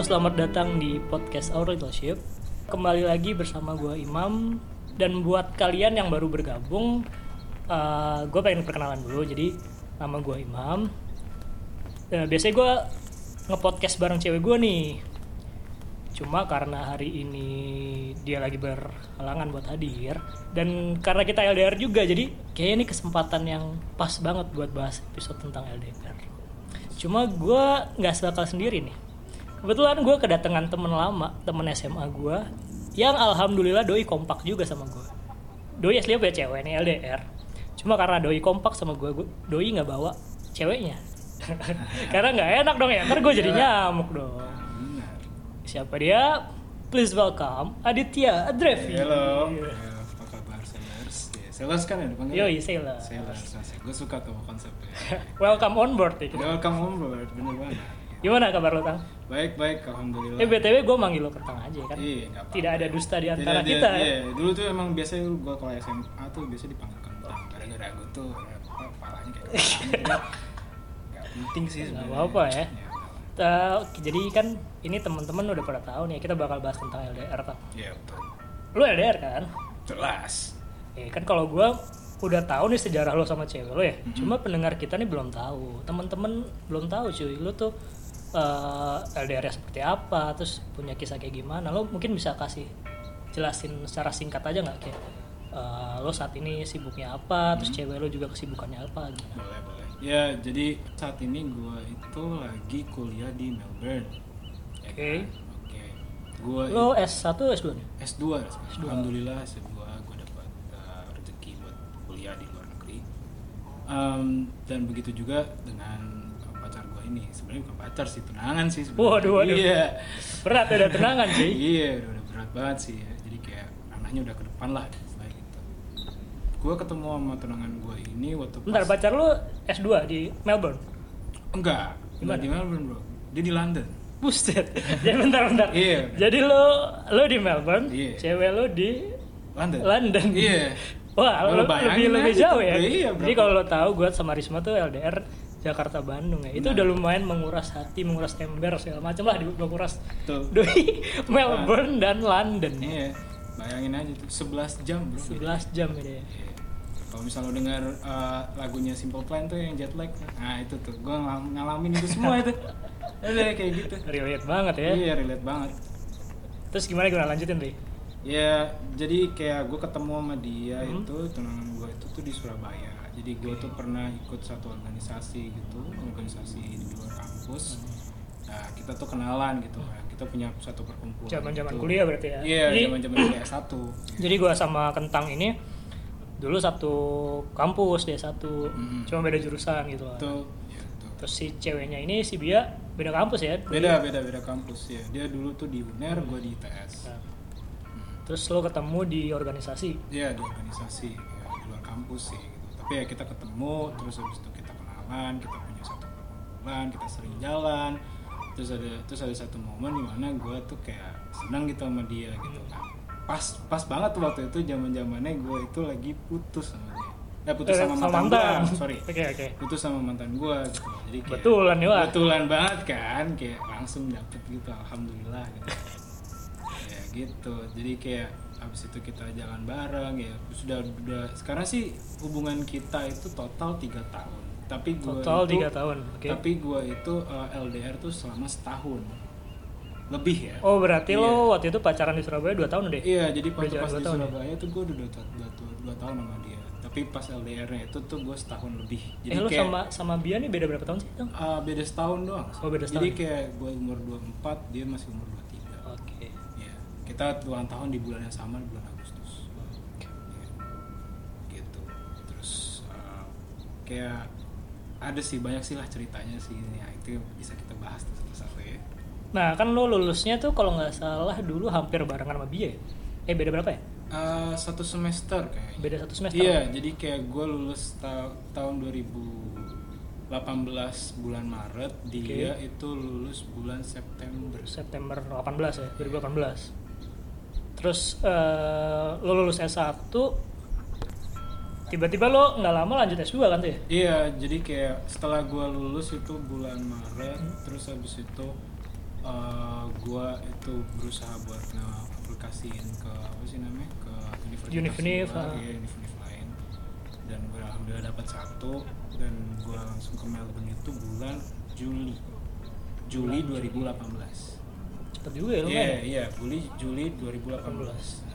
Selamat datang di podcast Our Relationship. Kembali lagi bersama gue Imam dan buat kalian yang baru bergabung, gue pengen perkenalan dulu. Jadi nama gue Imam. Eh, biasanya gue ngepodcast bareng cewek gue nih. Cuma karena hari ini dia lagi berhalangan buat hadir dan karena kita LDR juga, jadi kayaknya ini kesempatan yang pas banget buat bahas episode tentang LDR. Cuma gue nggak bakal sendiri nih. Kebetulan gue kedatangan temen lama, temen SMA gue, yang alhamdulillah doi kompak juga sama gue. Doi aslinya punya cewek nih LDR. Cuma karena doi kompak sama gue doi nggak bawa ceweknya. karena nggak enak dong ya, ntar gue jadi nyamuk dong. Siapa dia? Please welcome Aditya Adrevi. Halo. Ya, apa kabar Sellers? Ya, Sellers kan ya dipanggil? Yoi, Sellers. Sellers. Gue suka tuh konsepnya. Welcome on board ya. Welcome on board, bener banget. Gimana kabar lo, Tang? Baik, baik, alhamdulillah. Eh, BTW gue manggil lo Ketang aja kan? Iya, nggak apa-apa. Tidak ada dusta di antara Tidak, kita. ya. Iya, dulu tuh emang biasanya gue kalau SMA tuh biasa dipanggil kentang. Gara-gara gue tuh apa, palanya kayak penting sih Nggak apa-apa ya. Ya, Eh, jadi kan ini teman-teman udah pada tahu nih kita bakal bahas tentang LDR Tang. Iya, betul. Lu LDR kan? Jelas. Eh kan kalau gua udah tahu nih sejarah lo sama cewek lo ya. Mhm. Cuma pendengar kita nih belum tahu. Teman-teman belum tahu cuy. Lu tuh eh, LDR seperti apa, terus punya kisah kayak gimana. Lo mungkin bisa kasih jelasin secara singkat aja nggak kayak eh, lo saat ini sibuknya apa, terus Mhm. cewek lo juga kesibukannya apa gitu. Boleh, boleh. Ya, jadi saat ini gue itu lagi kuliah di Melbourne. Ya Oke. kan? Oke. Gue Lo S1 S2 nih? S2, Alhamdulillah S2 gue dapat uh, rezeki buat kuliah di luar negeri. Um, dan begitu juga dengan pacar gue ini. Sebenarnya bukan pacar sih, tunangan sih sebenarnya. Waduh, waduh. Iya. Berat udah tenangan sih. iya, udah, udah berat banget sih ya. Jadi kayak ranahnya udah ke depan lah. Gue ketemu sama tunangan gue ini waktu Bentar, pas- pacar lo S2 di Melbourne? Enggak, enggak di Melbourne bro. Dia di London. Buset. Jadi bentar bentar. Iya. Jadi lo lo di Melbourne, Iya. cewek lo di London. London. Iya. Wah, Lo lo bayangin lebih lebih jauh ya. Iya, Jadi kalau lo tahu gue sama Risma tuh LDR Jakarta Bandung ya. Itu Nah. udah lumayan menguras hati, menguras ember segala macam lah menguras Tuh. doi Melbourne dan London. Iya. Bayangin aja tuh 11 jam bro. 11 jam ya. Kalau misalnya lo dengar uh, lagunya Simple Plan tuh yang jet lag, nah itu tuh gue ngalamin itu semua itu. Ada kayak gitu. Relate banget ya. Iya relate banget. Terus gimana gimana lanjutin deh? Ya jadi kayak gue ketemu sama dia Hmm. itu tunangan gue itu tuh di Surabaya. Jadi gue tuh pernah ikut satu organisasi gitu, organisasi di luar kampus. Nah kita tuh kenalan gitu kan. Kita punya satu perkumpulan. Zaman-zaman gitu. kuliah berarti ya? Iya Jadi- zaman-zaman kuliah satu. Jadi gua sama Kentang ini dulu satu kampus dia satu, Mm. cuma beda jurusan gitu lah. Tuh. Ya, tuh. Terus si ceweknya ini si Bia beda kampus ya? beda beda beda kampus ya dia dulu tuh di uner gue di ITS Nah, Terus lo ketemu di organisasi. dia di organisasi ya, di luar kampus sih gitu. tapi ya kita ketemu terus habis itu kita kenalan kita punya satu perkumpulan kita sering jalan terus ada terus ada satu momen di mana gue tuh kayak senang gitu sama dia gitu pas pas banget tuh waktu itu zaman zamannya gue itu lagi putus sama dia eh putus Eh, sama mantan, gue sorry. Oke oke. putus sama mantan gue gitu. Jadi kayak Betulan ya, betulan banget kan kayak langsung dapet gitu alhamdulillah gitu. Ya gitu. Jadi kayak habis itu kita jalan bareng ya sudah udah sekarang sih hubungan kita itu total tiga tahun. Tapi gua Total tiga tahun. Oke. tapi gua itu uh, LDR tuh selama setahun lebih ya Oh berarti Iya. lo waktu itu pacaran di Surabaya 2 tahun udah? Iya, jadi pas, pas di ya? Surabaya tuh gue udah dua, ta- dua, dua, dua tahun sama dia. Tapi pas LDR-nya itu tuh gue setahun lebih. Jadi eh lo kayak sama sama Bia nih beda berapa tahun sih? Tang? uh, beda setahun doang. Oh, beda Jadi setahun. kayak gue umur 24, dia masih umur 23. Oke. Iya. Kita ulang tahun di bulan yang sama di bulan Agustus. Iya. Gitu. Terus uh, kayak ada sih banyak sih lah ceritanya sih. Ya, itu bisa kita bahas tuh ya. Nah kan lo lulusnya tuh kalau nggak salah dulu hampir barengan sama Bia ya? Eh beda berapa ya? Uh, satu semester kayaknya. Beda satu semester. Iya, jadi kayak gue lulus ta- tahun 2000 18 bulan Maret dia itu lulus bulan September September 18 ya 2018 terus eh, lo lulus S1 tiba-tiba lo nggak lama lanjut S2 kan tuh ya iya jadi kayak setelah gua lulus itu bulan Maret terus habis itu eh, gua itu berusaha buat nge-aplikasiin ke apa sih namanya ke universitas ah. iya, univ-univ lain. Dan gue alhamdulillah dapat satu dan gua langsung ke Melbourne itu bulan Juli. Juli 2018 cepet juga ya Iya, iya, Juli Juli 2018.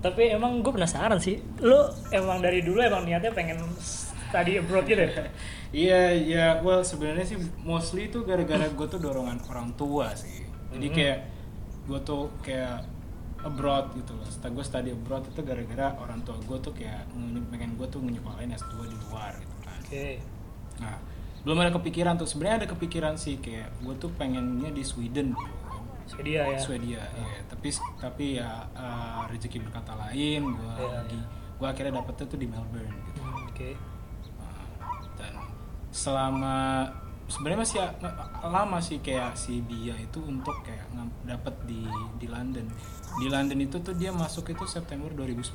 tapi emang gue penasaran sih lo emang dari dulu emang niatnya pengen study abroad gitu ya Iya, iya, well sebenarnya sih mostly itu gara-gara gue tuh dorongan orang tua sih. Jadi Mhm. kayak gue tuh kayak abroad gitu loh. Setelah gue study abroad itu gara-gara orang tua gue tuh kayak nge- pengen gue tuh nyekolahin S2 di luar gitu kan. oke Nah, belum ada kepikiran tuh. Sebenarnya ada kepikiran sih kayak gue tuh pengennya di Sweden dulu kan. Swedia ya Swedia, iya. Tapi tapi ya uh, rezeki berkata lain, gue Iya, lagi gue akhirnya dapetnya tuh di Melbourne gitu. Hmm, oke dan selama sebenarnya masih a- lama sih kayak si Bia itu untuk kayak dapet di di London. Di London itu tuh dia masuk itu September 2019.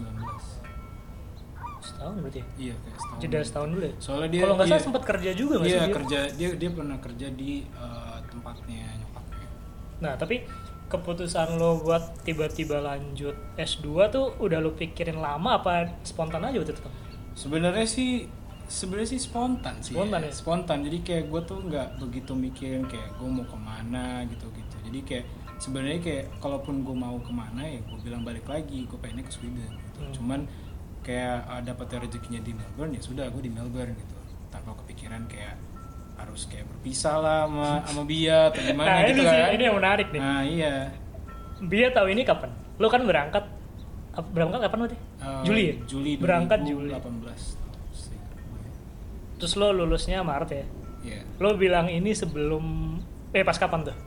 setahun berarti ya? Iya kayak setahun. jeda setahun dulu ya Soalnya dia kalau nggak salah iya, sempat kerja juga nggak Iya sih dia? kerja dia dia pernah kerja di uh, tempatnya nyokapnya. Nah, tapi keputusan lo buat tiba-tiba lanjut S2 tuh udah lo pikirin lama apa spontan aja waktu itu? Sebenarnya sih sebenarnya sih spontan sih. Spontan ya? Spontan. Jadi kayak gue tuh nggak begitu mikirin kayak gue mau ke mana gitu-gitu. Jadi kayak sebenarnya kayak kalaupun gue mau ke mana ya gue bilang balik lagi gue pengennya ke Sweden gitu. Hmm. Cuman kayak uh, dapat rezekinya di Melbourne ya sudah gue di Melbourne gitu. Tanpa kepikiran kayak harus kayak berpisah lah sama sama Bia atau gimana nah, gitu ini sih kan. ini yang menarik nih. Nah iya. Bia tahu ini kapan? Lo kan berangkat berangkat kapan berarti? Uh, Juli ya? Juli Berangkat Juli. 2018. Terus lo lulusnya Maret ya? Iya. Lo bilang ini sebelum eh pas kapan tuh?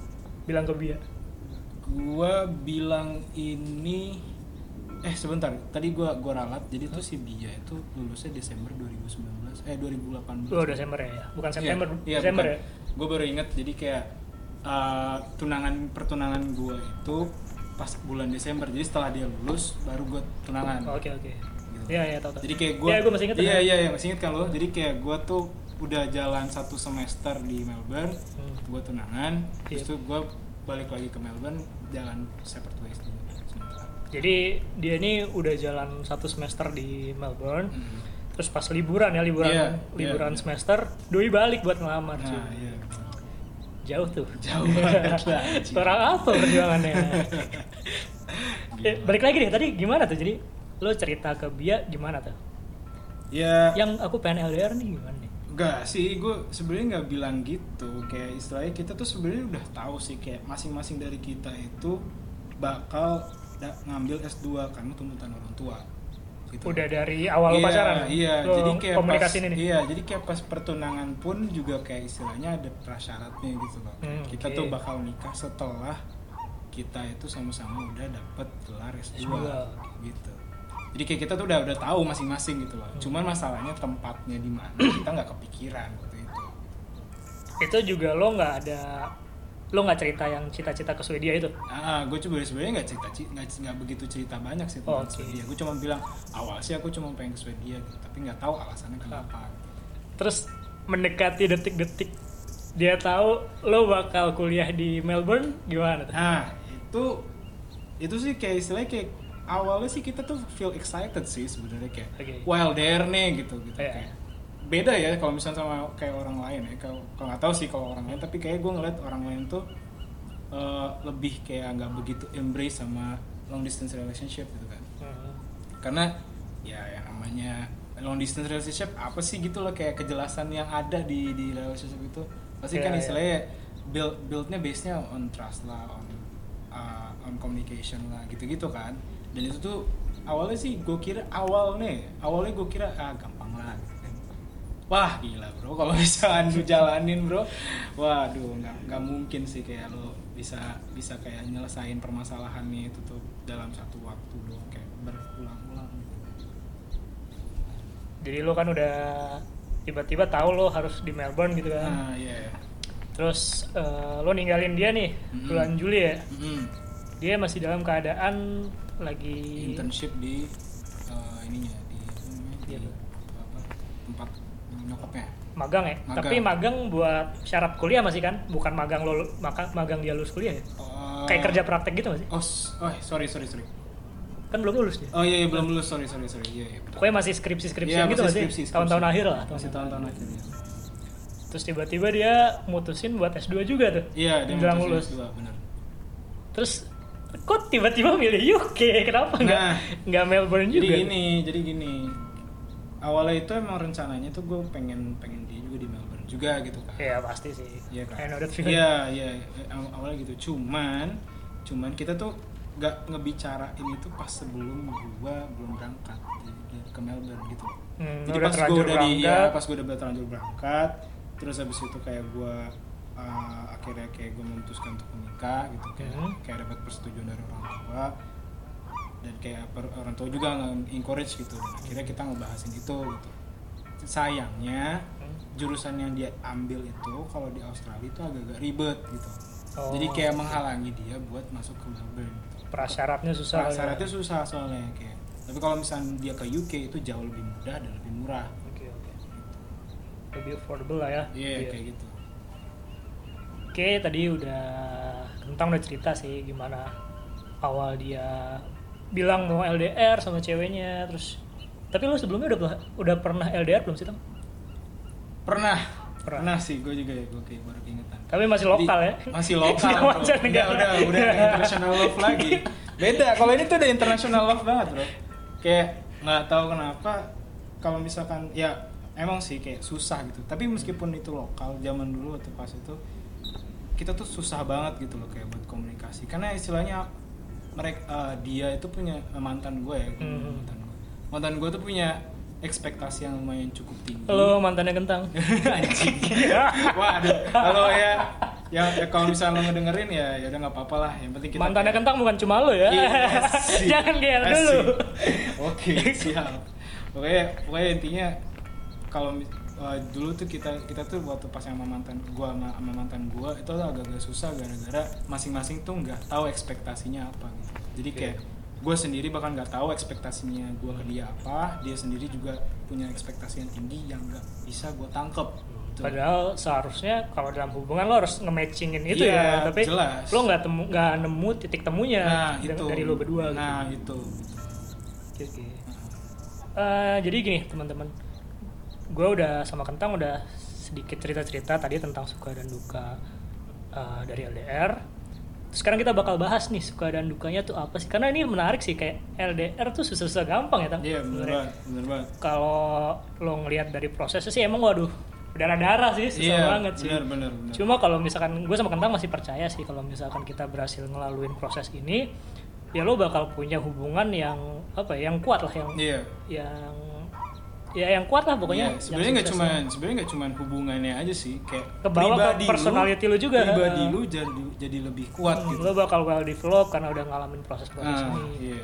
Bilang ke Bia. gua bilang ini eh sebentar tadi gua gua ralat jadi tuh si Bia itu lulusnya Desember 2019 eh 2018 Oh, Desember ya. Bukan September, iya, Desember bukan. ya. Gua baru inget jadi kayak uh, tunangan pertunangan gua itu pas bulan Desember jadi setelah dia lulus baru gua tunangan Oh, Oke, oke. Gitu. Iya, iya, tahu jadi kayak gua Iya, gue masih inget. iya ya. iya iya masih inget kan lo jadi kayak gua tuh udah jalan satu semester di Melbourne Hmm. gue tunangan terus Iya. tuh gue balik lagi ke Melbourne jalan separate ways dulu sementara Jadi dia ini udah jalan satu semester di Melbourne. Mm. Terus pas liburan ya, liburan Iya, liburan iya. semester, doi balik buat ngelamar. cuy. nah iya Jauh tuh. jauh banget lah apa perjuangannya? eh, balik lagi deh tadi gimana tuh? Jadi lo cerita ke Bia gimana tuh? ya Yang aku pengen LDR nih gimana nih? enggak sih gue sebenarnya nggak bilang gitu kayak istilahnya kita tuh sebenarnya udah tahu sih kayak masing-masing dari kita itu bakal ngambil S2 karena tuntutan orang tua gitu. Udah dari awal iya, pacaran? Iya, lo jadi kayak komunikasi pas, ini. Iya, jadi kayak pas pertunangan pun juga kayak istilahnya ada prasyaratnya gitu loh. Hmm, kita oke. tuh bakal nikah setelah kita itu sama-sama udah dapet gelar S2 S2. gitu. Jadi kayak kita tuh udah udah tahu masing-masing gitu loh. Cuman masalahnya tempatnya di mana kita nggak kepikiran waktu itu. Itu juga lo nggak ada lo nggak cerita yang cita-cita ke Swedia itu? Ah, gue coba sebenarnya nggak cerita nggak begitu cerita banyak sih tentang Oh, oke. Swedia. Gue cuma bilang awal sih aku cuma pengen ke Swedia gitu, tapi nggak tahu alasannya kenapa. Terus mendekati detik-detik dia tahu lo bakal kuliah di Melbourne gimana? Nah, itu itu sih kayak istilahnya kayak awalnya sih kita tuh feel excited sih sebenarnya kayak Oke. well there nih gitu gitu Iya. kayak beda ya kalau misalnya sama kayak orang lain ya kalau nggak tahu sih kalau orang lain tapi kayak gue ngeliat orang lain tuh eh, lebih kayak nggak begitu embrace sama long distance relationship gitu kan Hmm. karena ya yang namanya long distance relationship apa sih gitu loh kayak kejelasan yang ada di di relationship itu pasti Iya, kan iya. istilahnya build buildnya base nya on trust lah on uh, on communication lah gitu gitu kan dan itu tuh awalnya sih gue kira awalnya awalnya gue kira ah gampang lah wah gila bro kalau misalkan lu jalanin bro waduh nggak nggak mungkin sih kayak lo bisa bisa kayak nyelesain permasalahannya itu tuh dalam satu waktu doang kayak berulang-ulang gitu. Jadi lo kan udah tiba-tiba tahu lo harus di Melbourne gitu kan nah iya terus eh, lo ninggalin dia nih Mm-mm. bulan Juli ya Mm-mm. dia masih dalam keadaan lagi internship di eh, ininya di di Iya, apa, tempat nyokapnya. Magang ya? Magang. tapi magang buat syarat kuliah masih kan? Bukan magang lo maka magang dia lulus kuliah ya? Oh, kayak kerja praktek gitu masih oh, oh sorry sorry sorry. Kan belum lulus dia. Oh iya, iya belum lulus. Sorry sorry sorry. Iya iya pokoknya masih skripsi skripsian Iya, gitu masih skripsi, skripsi. tahun-tahun akhir lah masih tahun-tahun akhir ya. terus tiba-tiba dia mutusin buat S2 juga tuh. Iya dia menjelang mutusin lulus. S2, benar terus kok tiba-tiba milih UK kenapa nggak Nah, nggak Melbourne juga? jadi gini jadi gini. Awalnya itu emang rencananya tuh gue pengen pengen dia juga di Melbourne juga gitu kan. Ya pasti sih. Iya kan? Iya, iya, aw- awalnya gitu. Cuman, cuman kita tuh nggak ngebicarain itu pas sebelum gua belum berangkat ke Melbourne gitu. Hmm, Jadi pas terlanjur udah di, ya, pas gua udah terlanjur berangkat, terus habis itu kayak gua uh, akhirnya kayak gua memutuskan untuk menikah gitu, kayak, Hmm. kayak dapat persetujuan dari orang tua dan kayak per- orang tua juga nge-encourage gitu. Dan akhirnya kita ngebahasin itu gitu. Sayangnya Hmm. jurusan yang dia ambil itu kalau di Australia itu agak-agak ribet gitu. Oh. Jadi kayak menghalangi dia buat masuk ke Melbourne. Gitu. prasyaratnya susah ya. Syaratnya susah soalnya kayak. Tapi kalau misalnya dia ke UK itu jauh lebih mudah dan lebih murah. oke oke lebih affordable lah ya Iya kayak gitu. Oke, tadi udah tentang udah cerita sih gimana awal dia bilang mau LDR sama ceweknya, terus tapi lu sebelumnya udah udah pernah LDR belum sih, Tang? Pernah. Pernah. Pernah sih gue juga ya gue kayak baru keingetan. Tapi masih lokal Jadi, ya? Masih lokal. Udah, negara. udah, udah international love lagi. Beda. Kalau ini tuh udah international love banget, Bro. Kayak nggak tahu kenapa kalau misalkan ya emang sih kayak susah gitu. Tapi meskipun itu lokal zaman dulu atau pas itu kita tuh susah banget gitu loh kayak buat komunikasi. Karena istilahnya mereka dia itu punya eh, mantan gue ya, Hmm. mantan gue. Mantan gue tuh punya ekspektasi yang lumayan cukup tinggi. Lo mantannya kentang. Anjing. Wah, aduh. Kalau ya, ya, ya kalau misalnya lo ngedengerin ya, ya udah nggak apa-apa lah. Yang penting kita mantannya kentang bukan cuma lo ya. Iya, asik. Jangan Asik. dulu. Oke, siap. Pokoknya, pokoknya intinya kalau uh, dulu tuh kita kita tuh waktu pas sama mantan gua sama, sama mantan gua itu agak-agak susah gara-gara masing-masing tuh nggak tahu ekspektasinya apa gitu. Jadi Oke. kayak gue sendiri bahkan nggak tahu ekspektasinya gua ke dia apa, dia sendiri juga punya ekspektasi yang tinggi yang nggak bisa gua tangkep. Gitu. Padahal seharusnya kalau dalam hubungan lo harus nge-matchingin itu Iya, ya, tapi jelas. lo nggak temu nggak nemu titik temunya nah dari- itu dari lo berdua. gitu. Nah itu. Oke, oke. Eh, jadi gini teman-teman, gue udah sama kentang udah sedikit cerita-cerita tadi tentang suka dan duka eh, dari LDR. Sekarang kita bakal bahas nih suka dan dukanya tuh apa sih? Karena ini menarik sih kayak LDR tuh susah-susah gampang ya, Tang. Iya bener sebenarnya. banget, bener banget. Kalau lo ngelihat dari prosesnya sih emang waduh berdarah-darah sih susah Iya, banget sih. bener bener bener. Cuma kalau misalkan gue sama Kentang masih percaya sih kalau misalkan kita berhasil ngelaluin proses ini, ya lo bakal punya hubungan yang apa ya, yang kuat lah, yang Iya. yang ya yang kuat lah pokoknya. Yang sebenarnya nggak cuman sebenarnya nggak cuman hubungannya aja sih, kayak ke pribadi personality lu juga. Pribadi lu jadi jadi lebih kuat Hmm, gitu. Lo bakal well develop karena udah ngalamin proses-proses Ah, ini. iya.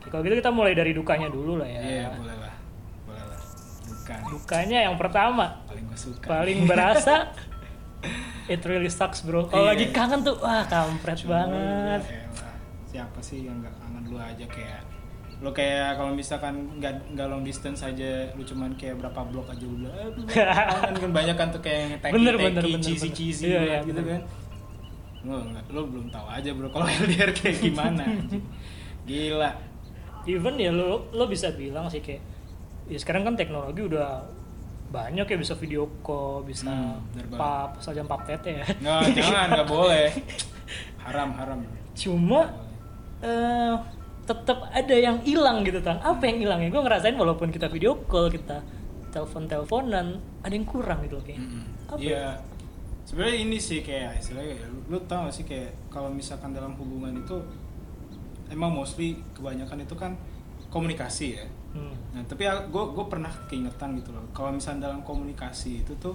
Gitu. Kalau gitu kita mulai dari dukanya dulu lah ya. Iya, boleh lah. Boleh lah. Bukan. Dukanya yang pertama Paling gue suka. paling berasa it really sucks bro. Kalau Iya. lagi kangen tuh wah kampret Cuma, banget. ya Siapa sih yang nggak kangen lu aja kayak lu kayak kalau misalkan nggak nggak long distance aja lu cuman kayak berapa blok aja udah kangen kan banyak kan tuh kayak teki Bener, teki bener, bener, cheesy bener. cheesy Iya, iya, gitu bener. kan nggak lu belum tahu aja bro kalau LDR kayak gimana gila Even ya lo lo bisa bilang sih kayak ya sekarang kan teknologi udah banyak ya bisa video call, bisa Hmm, banget. pap, saja pap tete ya. nggak jangan nggak boleh haram haram Cuma eh tetap ada yang hilang gitu tang. Apa yang hilang ya? Gue ngerasain walaupun kita video call, kita telepon teleponan, ada yang kurang gitu loh kayak. Mm-mm. Apa? Iya. Sebenarnya ini sih kayak istilahnya ya, lu, lu tau gak sih kayak kalau misalkan dalam hubungan itu emang mostly kebanyakan itu kan komunikasi ya. Hmm. Nah, tapi gue gue pernah keingetan gitu loh. Kalau misalnya dalam komunikasi itu tuh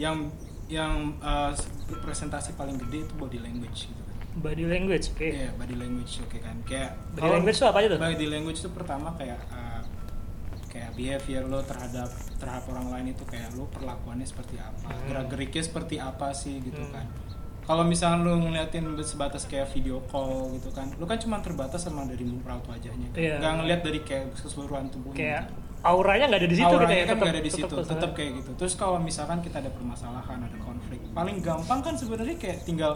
yang yang uh, presentasi paling gede itu body language gitu. Body language, oke. Iya, body language oke kan. Kayak Body kalau- language itu apa aja tuh? Body language itu pertama kayak uh, kayak behavior lo terhadap terhadap orang lain itu kayak lo perlakuannya seperti apa Hmm. gerak geriknya seperti apa sih gitu Hmm. kan kalau misalnya lo ngeliatin sebatas kayak video call gitu kan lo kan cuma terbatas sama dari raut wajahnya kan. Iya. nggak ngeliat dari kayak keseluruhan tubuhnya kayak gitu. auranya nggak ada di situ Auranya gitu ya kan tetap nggak ada di situ tetap tetap kayak gitu terus kalau misalkan kita ada permasalahan ada konflik paling gampang kan sebenarnya kayak tinggal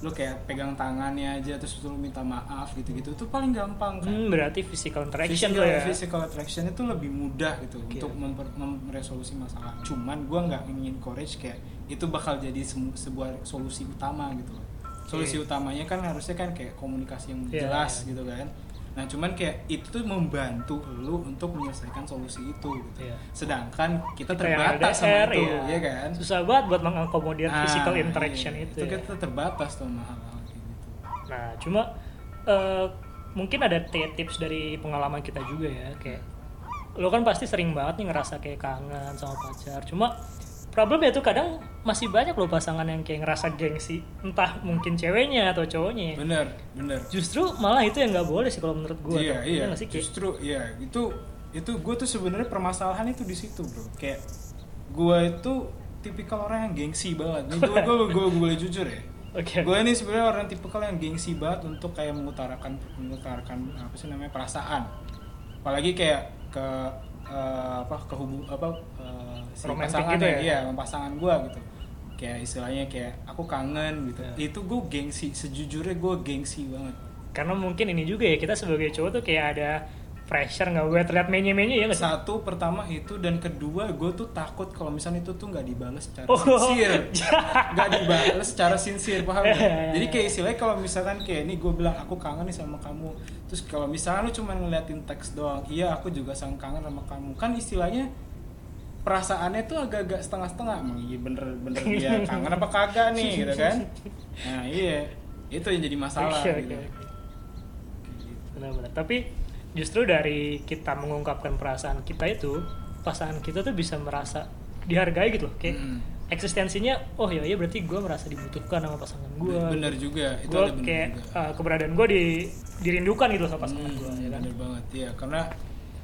lo kayak pegang tangannya aja terus lo minta maaf gitu-gitu itu paling gampang kan Hmm, berarti physical interaction physical, ya. physical attraction itu lebih mudah gitu Oke. untuk memper, mem- meresolusi masalah. Cuman gua nggak ingin encourage kayak itu bakal jadi sebuah solusi utama gitu. Solusi Oke. utamanya kan harusnya kan kayak komunikasi yang Iya, jelas gitu kan. Nah cuman kayak itu tuh membantu lu untuk menyelesaikan solusi itu gitu. Iya. Sedangkan kita terbatas sama LDR, itu, ya. ya kan? Susah banget buat mengakomodir Ah, physical interaction iya. itu. ya. kita terbatas tuh sama kayak gitu. Nah, cuma eh, mungkin ada tips dari pengalaman kita juga ya, kayak lo kan pasti sering banget nih ngerasa kayak kangen sama pacar. Cuma problemnya tuh kadang masih banyak loh pasangan yang kayak ngerasa gengsi, entah mungkin ceweknya atau cowoknya. Bener, bener. Justru malah itu yang nggak boleh sih kalau menurut gue. iya iya nggak sih? Justru iya itu itu gue tuh sebenarnya permasalahan itu di situ bro kayak gue itu tipikal orang yang gengsi banget gue gue gue boleh jujur ya Oke. gue ini sebenarnya orang tipikal yang gengsi banget untuk kayak mengutarakan mengutarakan apa sih namanya perasaan apalagi kayak ke eh, apa ke hubung apa eh, si Romantic pasangan gitu ya? iya sama pasangan gue gitu kayak istilahnya kayak aku kangen gitu Ya. itu gue gengsi sejujurnya gue gengsi banget Karena mungkin ini juga ya kita sebagai cowok tuh kayak ada pressure nggak boleh terlihat menye-menye ya nggak sih? satu pertama itu dan kedua gue tuh takut kalau misalnya itu tuh nggak dibalas secara Oh, sincere nggak dibalas secara sincere paham? Iya, iya, jadi iya. kayak istilahnya kalau misalkan kayak ini gue bilang aku kangen nih sama kamu terus kalau misalnya lu cuma ngeliatin teks doang iya aku juga sangat kangen sama kamu kan istilahnya perasaannya tuh agak-agak setengah-setengah iya bener-bener dia kangen apa kagak nih gitu kan nah iya itu yang jadi masalah Oke, gitu. oke, oke. Benar-benar. Tapi justru dari kita mengungkapkan perasaan kita itu, pasangan kita tuh bisa merasa dihargai gitu loh. Kayak Mm. eksistensinya, oh ya iya berarti gue merasa dibutuhkan sama pasangan gue. bener juga itu Gue ada bener kayak juga. uh, keberadaan gue di, dirindukan gitu sama pasangan Hmm, gue. Ya kan? bener banget ya karena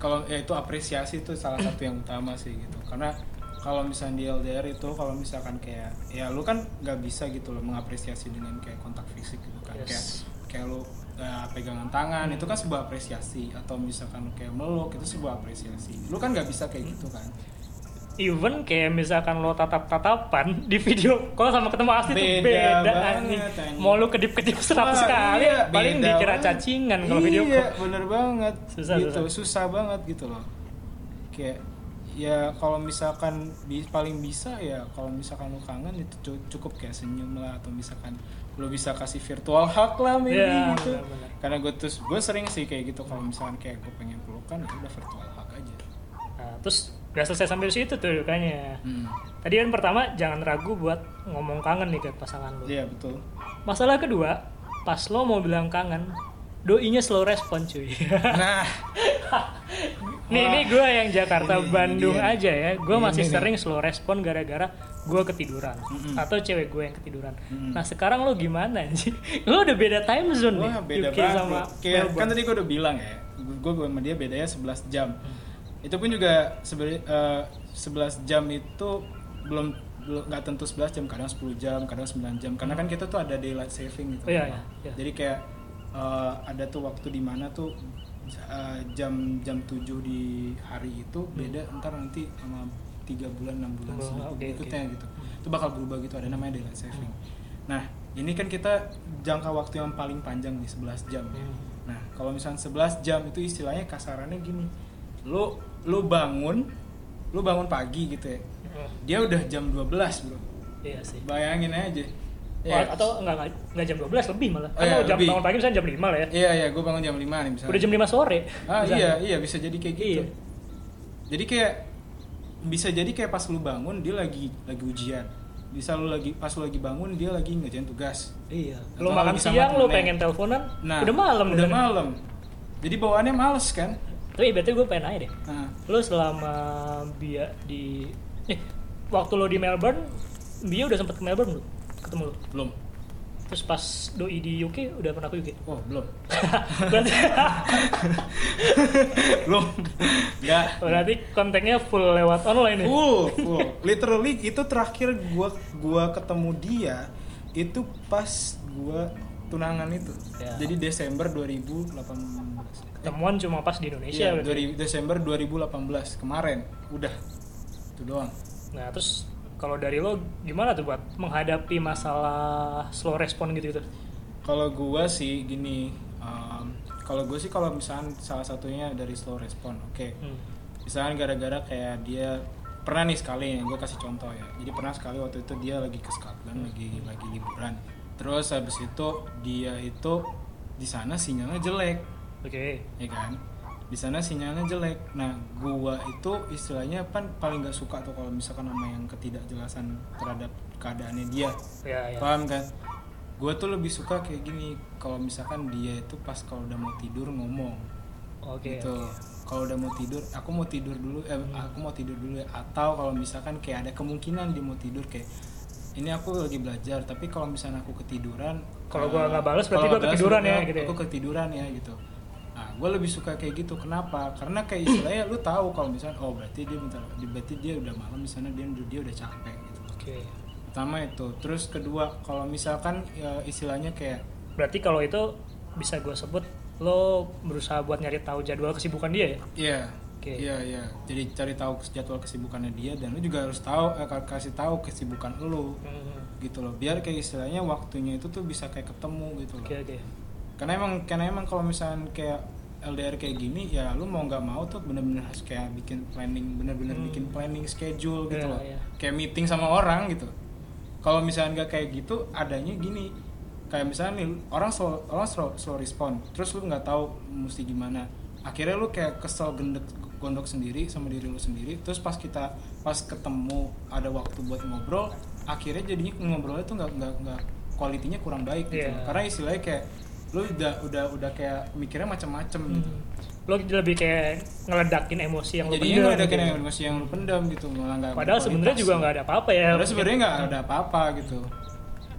kalau ya itu apresiasi itu salah satu yang utama sih gitu karena kalau misalnya di LDR itu kalau misalkan kayak ya lu kan nggak bisa gitu loh mengapresiasi dengan kayak kontak fisik gitu kan Yes. kayak kayak lu uh, pegangan tangan Hmm. itu kan sebuah apresiasi atau misalkan kayak meluk itu sebuah apresiasi lu kan nggak bisa kayak gitu kan Even kayak misalkan lo tatap-tatapan di video call sama ketemu asli tuh Beda beda banget, anjing. Mau lu kedip-kedip seratus Wah, kali, iya, paling beda dikira banget. cacingan kalau video iya, call. bener banget Susah, gitu susah. susah. banget gitu loh kayak ya kalau misalkan bi- paling bisa ya kalau misalkan lu kangen itu cu- cukup kayak senyum lah atau misalkan lu bisa kasih virtual hug lah maybe Iya, gitu benar-benar. karena gue tuh gue sering sih kayak gitu kalau misalkan kayak gue pengen pelukan ya udah virtual hug aja Nah, terus gak selesai sampai situ tuh kayaknya. Hmm. Tadi kan pertama jangan ragu buat ngomong kangen nih ke pasangan lo. iya betul Masalah kedua, pas lo mau bilang kangen, doinya slow respon cuy. nah nih ini gue yang Jakarta Ini- ini Bandung dia. aja ya, gue Ini masih nih. sering slow respon gara-gara gue ketiduran Mm-mm. atau cewek gue yang ketiduran. Mm-mm. Nah sekarang lo gimana sih? Lo udah beda time zone nih, Wah beda UK banget sama. Kayak, kan tadi gue udah bilang ya Gue sama dia bedanya 11 jam Hmm. Itu pun juga sebenarnya eh, 11 jam itu belum belum nggak tentu 11 jam kadang 10 jam kadang 9 jam. Karena kan kita tuh ada daylight saving gitu. Oh, iya, iya, jadi kayak eh, ada tuh waktu di mana tuh eh, jam jam 7 di hari itu beda ntar nanti sama tiga bulan enam bulan Oh, selanjutnya oke, berikutnya oke. gitu itu bakal berubah gitu ada namanya daylight saving. Nah ini kan kita jangka waktu yang paling panjang nih 11 jam. Hmm. nah kalau misalnya 11 jam itu istilahnya kasarannya gini. Lu lu bangun lu bangun pagi gitu ya Hmm. dia udah jam 12 bro Iya sih. bayangin aja Wah, Ya, atau enggak, enggak, enggak jam 12 lebih malah. Oh, Kan iya, jam lebih. bangun pagi misalnya jam 5 lah ya. iya iya gue bangun jam 5 nih misalnya Udah jam 5 sore. ah misalnya. iya iya bisa jadi kayak gitu Iya. jadi kayak bisa jadi kayak pas lu bangun dia lagi lagi ujian bisa lu lagi pas lu lagi bangun dia lagi ngerjain tugas Iya. Atau Lo makan siang, temennya. pengen teleponan, nah udah malam. udah malam jadi bawaannya males kan Tapi berarti gue pengen nanya deh. nah, Lo selama Bia di... Eh, waktu lo di Melbourne, Bia udah sempet ke Melbourne belum? Ketemu lo? belum terus pas doi di UK udah pernah ke UK Oh belum, berarti belum, nggak. berarti kontaknya full lewat online ya Full, full. Literally itu terakhir gua gua ketemu dia itu pas gua tunangan itu. Ya. Jadi Desember 2018. temuan cuma pas di Indonesia Iya, berarti. 2000 Desember 2018 kemarin. Udah. Itu doang. nah terus kalau dari lo gimana tuh buat menghadapi masalah slow respon gitu gitu Kalau gua sih gini, um, kalau gue sih kalau misalnya salah satunya dari slow respon, oke. hmm. Misalnya gara-gara kayak dia pernah nih sekali gue kasih contoh ya. Jadi pernah sekali waktu itu dia lagi ke Scotland, lagi lagi liburan. Terus habis itu dia itu di sana sinyalnya jelek, oke ya kan? Di sana sinyalnya jelek. Nah, gua itu istilahnya kan paling nggak suka tuh kalau misalkan sama yang ketidakjelasan terhadap keadaannya dia. ya ya Paham kan? Gue tuh lebih suka kayak gini kalau misalkan dia itu pas kalau udah mau tidur ngomong oke gitu. Kalau udah mau tidur, aku mau tidur dulu. Eh, aku mau tidur dulu ya. Atau kalau misalkan kayak ada kemungkinan dia mau tidur kayak ini aku lagi belajar, tapi kalau misalnya aku ketiduran, Kalau eh, gua nggak balas, berarti gua ketiduran ya, gitu ya? Aku ketiduran ya gitu. Nah, gue lebih suka kayak gitu. Kenapa? Karena kayak istilahnya lu tahu kalau misalnya oh berarti dia bentar, berarti dia udah malam misalnya dia dia udah capek gitu. oke Pertama itu. Terus kedua, kalau misalkan ya, istilahnya kayak berarti kalau itu bisa gue sebut lo berusaha buat nyari tahu jadwal kesibukan dia ya Iya. Oke. Iya, iya. Jadi cari tahu jadwal kesibukannya dia dan lu juga harus tahu eh, ka- kasih tahu kesibukan lu Hmm, gitu loh. Biar kayak istilahnya waktunya itu tuh bisa kayak ketemu gitu loh. oke oke Karena emang karena emang kalau misalnya kayak LDR kayak gini ya lu mau nggak mau tuh bener-bener harus kayak bikin planning bener-bener Hmm. bikin planning schedule gitu Iya, loh. iya. Kayak meeting sama orang gitu. Kalau misalnya nggak kayak gitu adanya gini kayak misalnya nih orang slow orang slow, slow respon terus lu nggak tahu mesti gimana akhirnya lu kayak kesel gendek gondok sendiri sama diri lu sendiri. Terus pas kita pas ketemu ada waktu buat ngobrol akhirnya jadinya ngobrolnya tuh nggak nggak nggak kualitinya kurang baik gitu. Loh. karena istilahnya kayak lu udah udah udah kayak mikirnya macam-macam gitu. Hmm. lo lebih kayak ngeledakin emosi yang lo jadinya pendam ada gitu. emosi yang lu pendam gitu malah nggak padahal sebenarnya juga nggak ada apa-apa ya. Padahal sebenarnya nggak ada apa-apa gitu.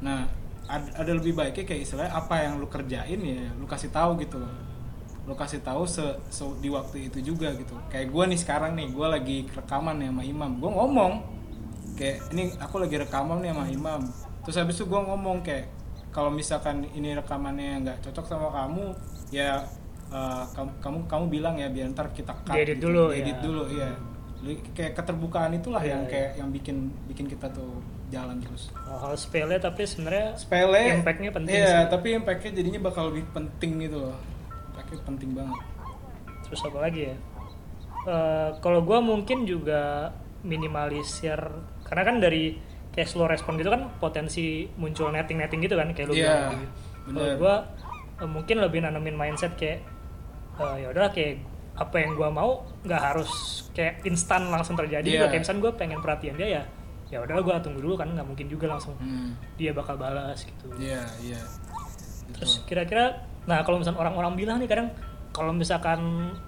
Nah, ada, ada lebih baiknya kayak istilahnya apa yang lu kerjain ya, lu kasih tahu gitu Lu kasih tahu se, se- di waktu itu juga gitu. Kayak gua nih sekarang nih, gua lagi rekaman nih sama Imam. Gua ngomong kayak ini aku lagi rekaman nih sama Imam. Terus habis itu gua ngomong kayak kalau misalkan ini rekamannya nggak cocok sama kamu, ya eh, kamu, kamu kamu bilang ya biar ntar kita cut Diedit gitu. dulu, Diedit ya. dulu Li- kayak keterbukaan itulah Iya, yang iya. kayak yang bikin bikin kita tuh jalan terus hal sepele tapi sebenarnya sepele Impact-nya penting iya sih. tapi impactnya jadinya bakal lebih penting gitu loh impactnya penting banget terus apa lagi ya Eh, kalau gue mungkin juga minimalisir karena kan dari kayak slow respon gitu kan potensi muncul netting netting gitu kan kayak lu bilang tadi. kalau gue mungkin lebih nanemin mindset kayak eh, ya udah kayak apa yang gue mau nggak harus kayak instan langsung terjadi gitu. Iya. kayak misalnya gue pengen perhatian dia ya ya udah gue tunggu dulu kan nggak mungkin juga langsung Hmm, dia bakal balas gitu iya iya Gitu. Terus kira-kira, nah kalau misalnya orang-orang bilang nih kadang kalau misalkan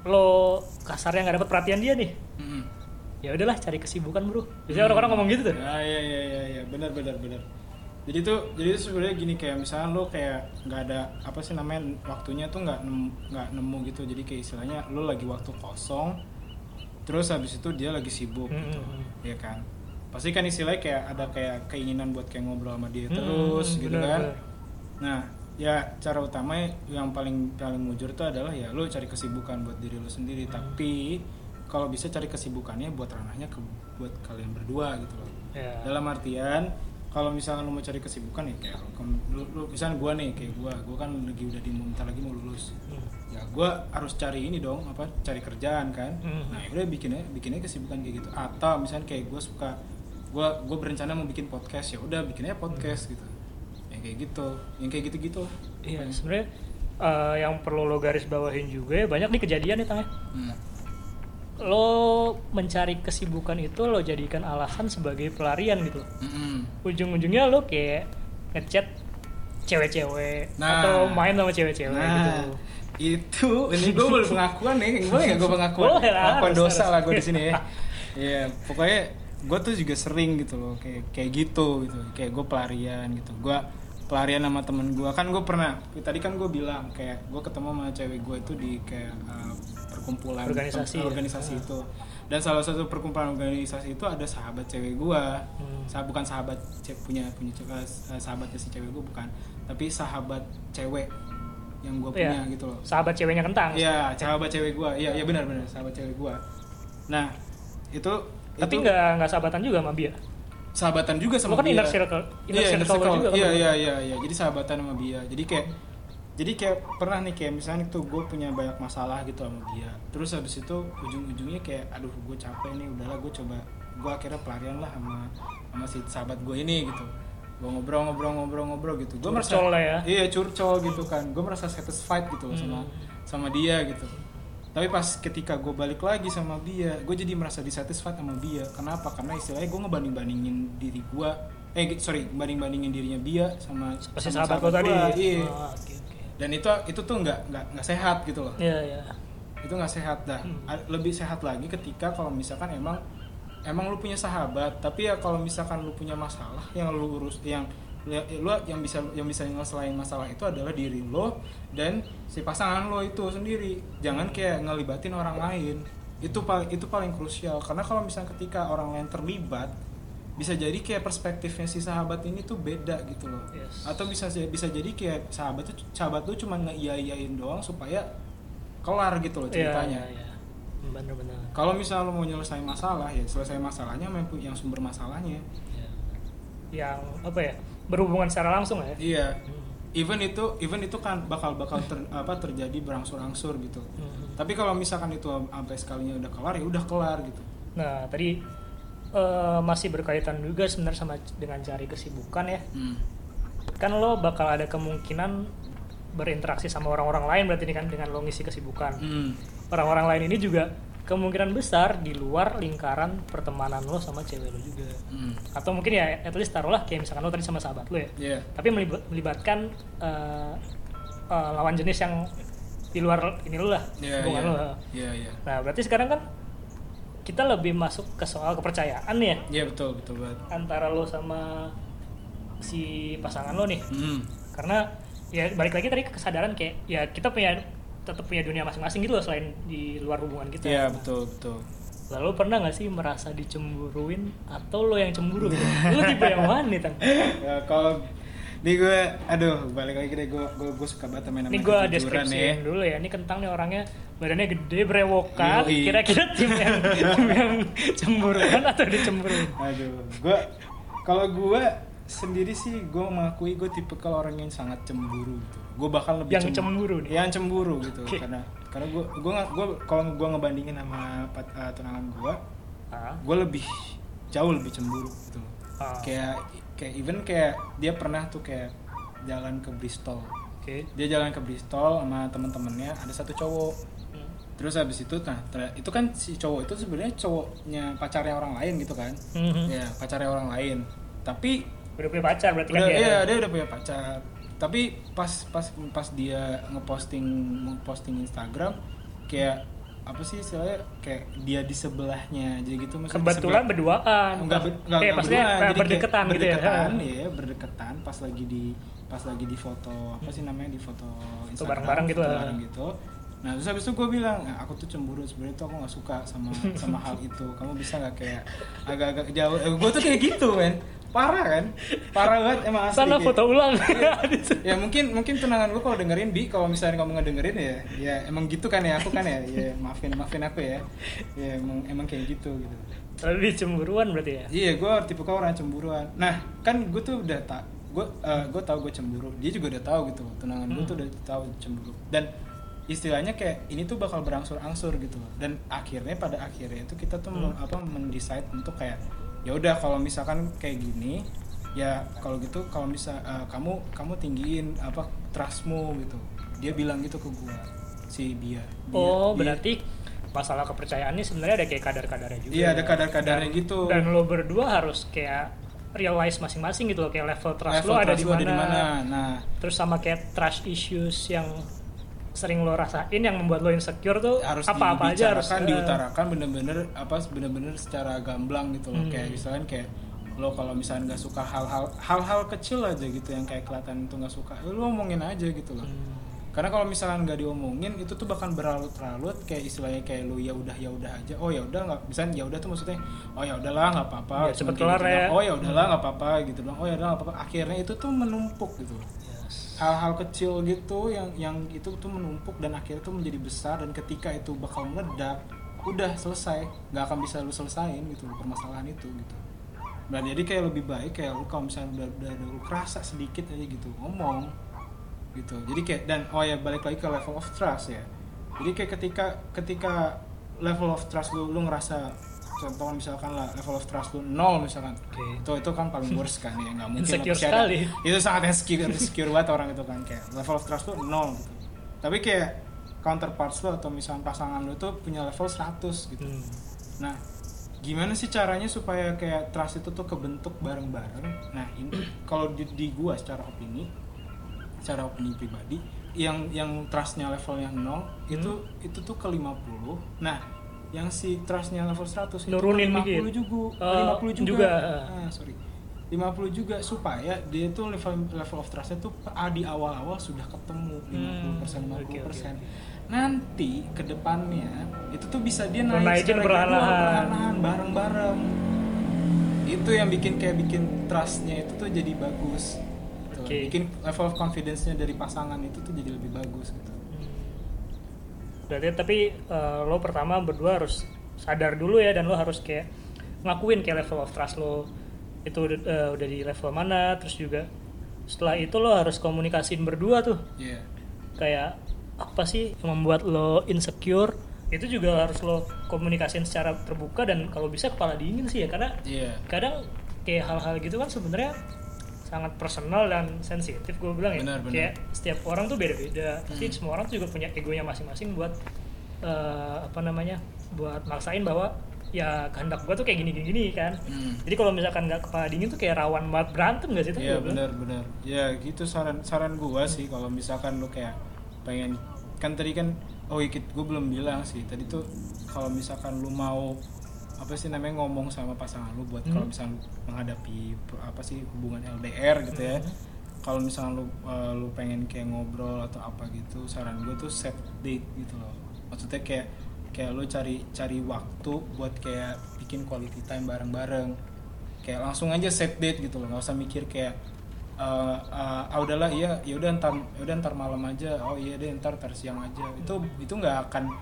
lo kasarnya nggak dapet perhatian dia nih, Mm-mm. ya udahlah cari kesibukan bro. Biasanya orang-orang ngomong gitu tuh. Ya, iya iya iya iya benar benar benar. Jadi tuh jadi tuh sebenarnya gini kayak misalnya lo kayak nggak ada apa sih namanya waktunya tuh nggak nemu nggak nemu gitu. Jadi kayak istilahnya lo lagi waktu kosong, terus habis itu dia lagi sibuk gitu, Mm-mm. ya kan? Pasti kan istilahnya kayak ada kayak keinginan buat kayak ngobrol sama dia terus gitu bener, kan? bener. Nah ya cara utama yang paling paling mujur tuh adalah ya lo cari kesibukan buat diri lo sendiri. Tapi kalau bisa cari kesibukannya buat ranahnya ke buat kalian berdua gitu loh Ya. dalam artian kalau misalnya lu mau cari kesibukan ya kayak lu, lu misalnya gua nih kayak gua gua kan lagi udah di bentar lagi mau lulus Hmm. ya gua harus cari ini dong apa cari kerjaan kan Mhm. nah udah bikinnya bikinnya kesibukan kayak gitu atau misalnya kayak gua suka gua gua berencana mau bikin podcast ya udah bikinnya podcast gitu yang kayak gitu yang kayak gitu gitu Iya, sebenarnya eh, yang perlu lo garis bawahin juga ya, banyak nih kejadian nih tangnya. hmm. Lo mencari kesibukan itu lo jadikan alasan sebagai pelarian gitu. Mm-mm. Ujung-ujungnya lo kayak ngechat cewek-cewek Nah. atau main sama cewek-cewek nah gitu. itu ini gue boleh pengakuan nih boleh nggak gue pengakuan Boleh lah, pengakuan dosa lah gue di sini ya Iya, pokoknya gue tuh juga sering gitu loh kayak kayak gitu gitu kayak gue pelarian gitu gue pelarian sama temen gue kan gue pernah tadi kan gue bilang kayak gue ketemu sama cewek gue itu di kayak uh, perkumpulan Organisasi tem- ya? organisasi itu dan salah satu perkumpulan organisasi itu ada sahabat cewek gue Hmm. Sa- bukan sahabat ce- punya punya cewek eh, sahabatnya si cewek gue bukan tapi sahabat cewek yang gue punya Iya. gitu loh sahabat ceweknya kentang Iya, sahabat cewek gua. Iya, iya benar benar sahabat cewek gua. Nah, itu tapi nggak nggak sahabatan juga sama Bia sahabatan juga sama lo kan Bia. inner circle inner Iya, inner circle circle. juga kan Iya, iya, iya, iya. Jadi sahabatan sama Bia. Jadi kayak jadi kayak pernah nih kayak misalnya itu gue punya banyak masalah gitu sama dia terus habis itu ujung-ujungnya kayak aduh gue capek nih udahlah gue coba gue akhirnya pelarian lah sama sama si sahabat gue ini gitu gue ngobrol-ngobrol-ngobrol-ngobrol gitu gue merasa lah ya. iya curcol gitu kan gue merasa satisfied gitu loh sama Hmm. sama dia gitu tapi pas ketika gue balik lagi sama dia gue jadi merasa dissatisfied sama dia. Kenapa? Karena istilahnya gue ngebanding bandingin diri gue eh sorry banding bandingin dirinya dia sama sama sahabat lo tadi. iya. Oh, oke oke. Dan itu itu tuh nggak nggak nggak sehat gitu loh. Iya iya. Itu nggak sehat dah. Hmm. Lebih sehat lagi ketika kalau misalkan emang emang lu punya sahabat tapi ya kalau misalkan lu punya masalah yang lu urus yang ya, lu yang bisa yang bisa nyelesain masalah itu adalah diri lo dan si pasangan lo itu sendiri. Jangan kayak ngelibatin orang lain. Itu paling itu paling krusial. Karena kalau misalnya ketika orang lain terlibat bisa jadi kayak perspektifnya si sahabat ini tuh beda gitu loh. Yes. atau bisa bisa jadi kayak sahabat tuh sahabat tuh cuma ngeiyain doang supaya kelar gitu loh Iya, ceritanya. iya, iya. bener-bener kalau misalnya lo mau nyelesain masalah ya selesai masalahnya yang sumber masalahnya. Iya. yang apa ya berhubungan secara langsung ya iya Hmm. even itu even itu kan bakal bakal ter- apa terjadi berangsur-angsur gitu Hmm. tapi kalau misalkan itu sampai sekalinya udah kelar ya udah kelar gitu Nah, tadi eh, masih berkaitan juga sebenarnya sama dengan cari kesibukan ya. Hmm. Kan lo bakal ada kemungkinan berinteraksi sama orang-orang lain berarti ini kan dengan lo ngisi kesibukan. Hmm. Orang-orang lain ini juga kemungkinan besar di luar lingkaran pertemanan lo sama cewek lo juga. Hmm. Atau mungkin ya at least taruhlah kayak misalkan lo tadi sama sahabat lo ya. Iya. Tapi melibat- melibatkan eh, eh, lawan jenis yang di luar ini lo lah, Iya, hubungan iya. lo. Iya, iya. Nah, berarti sekarang kan kita lebih masuk ke soal kepercayaan ya Iya betul betul banget. antara lo sama si pasangan lo nih. Hmm. Karena ya balik lagi tadi ke kesadaran kayak ya kita punya tetap punya dunia masing-masing gitu loh selain di luar hubungan kita. Iya betul betul. Lalu pernah nggak sih merasa dicemburuin atau lo yang cemburu gitu? lo tipe yang mana nih, Tan? ya kalau ini gue aduh balik lagi deh gue gue, gue suka banget main Ini gue deskripsiin ya. dulu ya. Ini kentang nih orangnya badannya gede, brewokan. Kira-kira tim yang tim yang cemburuan atau dicemburuin? Aduh, gue kalau gue sendiri sih gue mengakui gue tipe kalau orang yang sangat cemburu gitu. Gue bahkan lebih Yang cemburu nih? Yang cemburu gitu Oke. karena karena gue gue gue kalau gue ngebandingin sama pat- uh, tunangan gue, Ah, gue lebih jauh lebih cemburu gitu. ah, Kayak kayak even kayak dia pernah tuh kayak jalan ke Bristol. Oke. Dia jalan ke Bristol sama temen-temennya ada satu cowok Hmm. Terus habis itu, nah itu kan si cowok itu sebenarnya cowoknya pacarnya orang lain gitu kan? Mhm. Ya pacarnya orang lain. Tapi Udah punya pacar berarti kan udah, dia. iya dia udah punya pacar. Tapi pas pas pas dia ngeposting ngeposting Instagram kayak apa sih istilahnya kayak dia di sebelahnya jadi gitu maksudnya Kebetulan berduaan. enggak ber- enggak, Kayak enggak maksudnya berduaan, eh, jadi kayak berdekatan gitu ya. berdekatan ya berdekatan pas lagi di pas lagi di foto apa sih namanya di foto Instagram bareng-bareng gitu lah. bareng gitu nah terus habis itu gue bilang "Nah, aku tuh cemburu sebenarnya tuh aku nggak suka sama sama hal itu kamu bisa nggak kayak agak-agak jauh eh, gue tuh kayak gitu men parah kan parah banget emang asli Sana foto ulang. ya mungkin mungkin tunangan gue kalau dengerin bi kalau misalnya kamu ngedengerin ya ya emang gitu kan ya aku kan ya ya maafin maafin aku ya ya emang emang kayak gitu gitu Lebih cemburuan berarti ya. Iya, gue tipe orang cemburuan. Nah, kan gue tuh udah tak, gue gue tahu gue cemburu. Dia juga udah tahu gitu. Tunangan gue Hmm. tuh udah tahu cemburu. Dan istilahnya kayak ini tuh bakal berangsur-angsur gitu. Dan akhirnya pada akhirnya itu kita tuh Hmm. apa mendecide untuk kayak ya udah kalau misalkan kayak gini ya kalau gitu kalau misal eh, kamu kamu tinggiin apa trustmu gitu. Dia bilang gitu ke gue si Bia. Dia- Oh, dia- berarti masalah kepercayaannya sebenarnya ada kayak kadar-kadarnya juga. Iya, ada ya. kadar-kadarnya Dan- gitu. Dan lo berdua harus kayak realize masing-masing gitu loh kayak level trust level lo ada di mana. Nah, Terus sama kayak trust issues yang sering lo rasain yang membuat lo insecure tuh harus apa-apa aja harus eh, diutarakan bener-bener apa bener-bener secara gamblang gitu loh Hmm. kayak misalnya kayak lo kalau misalnya nggak suka hal-hal hal-hal kecil aja gitu yang kayak kelihatan itu nggak suka ya lo omongin aja gitu loh Hmm. karena kalau misalkan nggak diomongin itu tuh bahkan berlarut-larut kayak istilahnya kayak lu ya udah ya udah aja oh ya udah nggak misalnya ya udah tuh maksudnya oh ya udahlah nggak apa-apa Ya, cepet kelar gitu ya. oh ya udahlah nggak apa-apa gitu dong oh ya udah nggak apa-apa akhirnya itu tuh menumpuk gitu Yes. Hal-hal kecil gitu yang yang itu tuh menumpuk dan akhirnya tuh menjadi besar dan ketika itu bakal meledak udah selesai. Nggak akan bisa lu selesain gitu permasalahan itu gitu. Nah jadi kayak lebih baik kayak lu kalau misalnya udah, udah, udah lu kerasa sedikit aja gitu ngomong gitu. Jadi kayak dan oh ya balik lagi ke level of trust ya. Jadi kayak ketika ketika level of trust lu lu ngerasa contoh misalkan lah level of trust lu nol misalkan. Oke. itu itu kan paling worst kan ya nggak mungkin Insecure pasti ada- sekali. itu sangat insecure insecure banget orang itu kan kayak level of trust lu nol gitu. Tapi kayak counterparts lu atau misalkan pasangan lu tuh punya level 100 gitu. Hmm. nah gimana sih caranya supaya kayak trust itu tuh kebentuk bareng-bareng? Nah ini kalau di, di gua secara opini secara opini pribadi yang yang trustnya levelnya nol itu itu tuh ke 50 nah yang si trustnya level 100 itu Nurunin ke 50 dikit. juga Oh, 50 juga, juga. Ah, sorry 50 juga supaya dia tuh level level of trustnya tuh ah, di awal-awal sudah ketemu 50% Hmm, 50% oke, oke, oke. nanti ke depannya itu tuh bisa dia naik Naikin secara perlahan-lahan. bareng-bareng itu yang bikin kayak bikin trustnya itu tuh jadi bagus gitu. Oke. bikin level of confidence-nya dari pasangan itu tuh jadi lebih bagus gitu Berarti tapi eh, lo pertama berdua harus sadar dulu ya dan lo harus kayak ngakuin kayak level of trust lo. Itu udah, eh, udah di level mana terus juga setelah itu lo harus komunikasiin berdua tuh. Iya. kayak apa sih yang membuat lo insecure? Itu juga harus lo komunikasiin secara terbuka dan kalau bisa kepala dingin sih ya karena iya. kadang kayak hal-hal gitu kan sebenarnya sangat personal dan sensitif gue bilang ya. Benar, benar. kayak setiap orang tuh beda-beda. Pasti semua orang tuh juga punya egonya masing-masing buat eh, apa namanya buat maksain bahwa ya kehendak gue tuh kayak gini-gini kan. Hmm. jadi kalau misalkan nggak kepala dingin tuh kayak rawan banget berantem gak sih tuh Iya benar-benar. Ya gitu saran saran gua sih kalau misalkan lu kayak pengen kan tadi kan oh ikut gue belum bilang sih. Tadi tuh kalau misalkan lu mau apa sih namanya ngomong sama pasangan lu buat kalau Hmm. misalkan menghadapi apa sih hubungan LDR gitu ya. Hmm. Kalau misalkan lu uh, lu pengen kayak ngobrol atau apa gitu, saran gue tuh set date gitu loh. Maksudnya kayak kayak lu cari cari waktu buat kayak bikin quality time bareng-bareng kayak langsung aja set date gitu loh nggak usah mikir kayak eh eh, ah udahlah iya ya udah ntar ya udah ntar malam aja oh iya deh ntar ntar siang aja itu itu nggak akan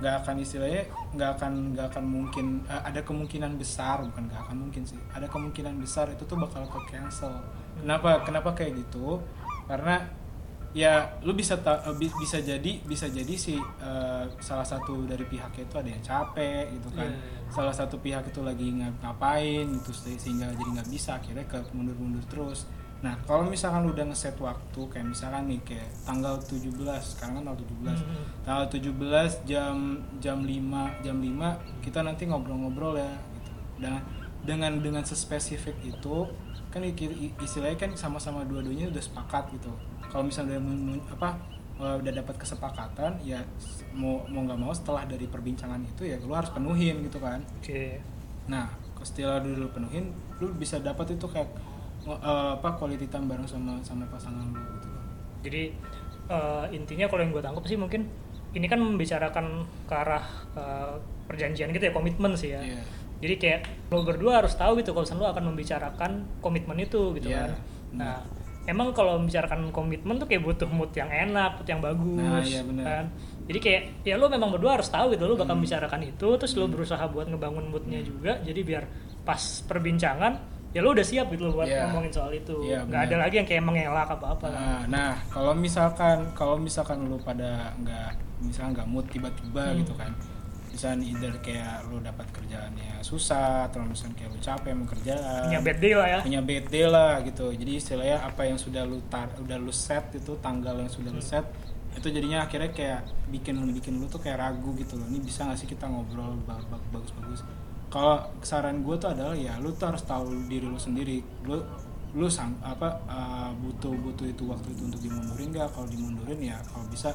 nggak akan istilahnya nggak akan nggak akan mungkin eh, ada kemungkinan besar bukan nggak akan mungkin sih. Ada kemungkinan besar itu tuh bakal ke cancel. Kenapa kenapa kayak gitu? Karena ya lu bisa ta- eh, bi- bisa jadi bisa jadi si eh, salah satu dari pihaknya itu ada yang capek gitu kan. Iya, iya. salah satu pihak itu lagi ngap- ngapain gitu se- sehingga jadi nggak bisa akhirnya ke mundur-mundur terus nah kalau misalkan lu udah ngeset waktu kayak misalkan nih kayak tanggal 17 sekarang kan tanggal 17 Hmm. tanggal 17 jam jam 5 jam 5 kita nanti ngobrol-ngobrol ya gitu. Dan dengan dengan sespesifik itu kan istilahnya kan sama-sama dua-duanya udah sepakat gitu. Kalau misalnya udah apa eh, udah dapat kesepakatan ya mau mau nggak mau setelah dari perbincangan itu ya lu harus penuhin gitu kan. Oke. Nah setelah dulu lu penuhin lu bisa dapat itu kayak eh, apa quality time bareng sama sama pasangan lu gitu Jadi eh, intinya kalau yang gue tangkap sih mungkin ini kan membicarakan ke arah eh, perjanjian gitu ya komitmen sih ya. Iya. Jadi kayak lo berdua harus tahu gitu kalau lo akan membicarakan komitmen itu gitu Iya, kan. Nah emang kalau membicarakan komitmen tuh kayak butuh mood yang enak, mood yang bagus Nah, iya bener. kan. Jadi kayak ya lo memang berdua harus tahu gitu lo bakal Hmm. membicarakan itu terus lo berusaha buat ngebangun moodnya juga. Jadi biar pas perbincangan ya lo udah siap gitu lo buat Iya. ngomongin soal itu. Iya, Nggak ada lagi yang kayak mengelak apa-apa. kan. Nah, nah, kalau misalkan kalau misalkan lu pada nggak misalnya nggak mood tiba-tiba Hmm. gitu kan, misalnya either kayak lu dapat kerjaannya susah, atau misalnya kayak lu capek mau kerjaan, punya bad day lah ya punya bad day lah gitu. Jadi istilahnya apa yang sudah lu tar, udah lu set itu tanggal yang sudah lu set itu jadinya akhirnya kayak bikin bikin lu tuh kayak ragu gitu loh. Ini bisa nggak sih kita ngobrol ba- ba- bagus-bagus? Kalau saran gue tuh adalah ya lu tuh harus tahu diri lu sendiri. Lu lu sang apa uh, butuh butuh itu waktu itu untuk dimundurin nggak? Kalau dimundurin ya kalau bisa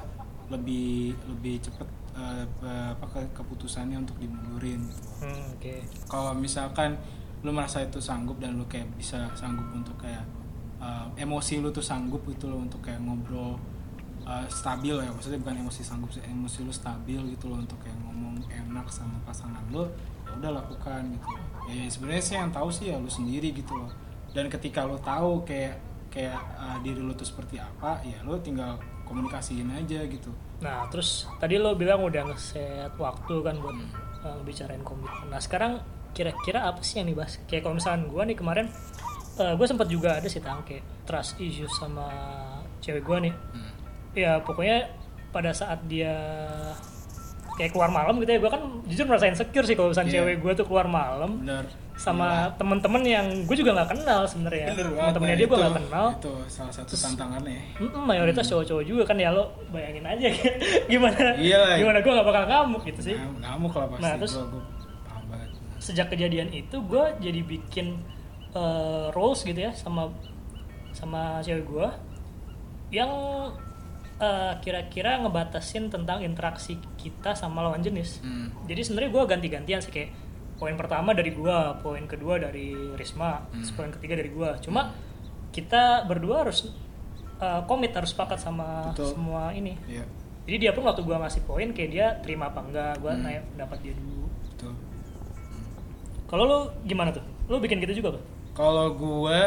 lebih lebih cepet uh, apa ke- keputusannya untuk dimundurin gitu Hmm, oke kalau misalkan lu merasa itu sanggup dan lu kayak bisa sanggup untuk kayak uh, emosi lu tuh sanggup gitu loh untuk kayak ngobrol uh, stabil ya maksudnya bukan emosi sanggup sih emosi lu stabil gitu loh untuk kayak ngomong enak sama pasangan lu udah lakukan gitu loh. ya sebenarnya sih yang tahu sih ya lu sendiri gitu loh dan ketika lu tahu kayak kayak uh, diri lu tuh seperti apa ya lu tinggal komunikasiin aja gitu Nah, terus tadi lo bilang udah ngeset waktu kan buat uh, bicarain komitmen. Nah, sekarang kira-kira apa sih yang dibahas? Kayak kalau misalkan gue nih kemarin, gue sempat juga ada sih tang kayak trust issues sama cewek gue nih. Ya pokoknya pada saat dia kayak keluar malam gitu ya, gue kan jujur merasa insecure sih kalau misalnya Iya. cewek gue tuh keluar malam bener. sama temen-temen yang gue juga nggak kenal sebenarnya. Temen-temennya nah, dia gue nggak kenal. itu salah satu tantangannya. Mm-mm, mayoritas cowok-cowok juga kan ya lo bayangin aja. Gimana? Iya lah. gimana gue nggak bakal ngamuk gitu sih. Nah, ngamuk lah pasti Nah, terus- gua, gua paham banget. sejak kejadian itu gue jadi bikin eh, rules gitu ya sama sama cewek gue yang eh, kira-kira ngebatasin tentang interaksi kita sama lawan jenis. Hmm. jadi sebenarnya gue ganti-gantian sih kayak poin pertama dari gue poin kedua dari Risma terus poin ketiga dari gue cuma kita berdua harus eh, komit harus sepakat sama Betul. semua ini. Iya, jadi dia pun waktu gue ngasih poin kayak dia terima apa enggak gue Hmm. nanya pendapat dia dulu. Betul. kalau lo gimana tuh? Lo bikin gitu juga tuh Kalau gue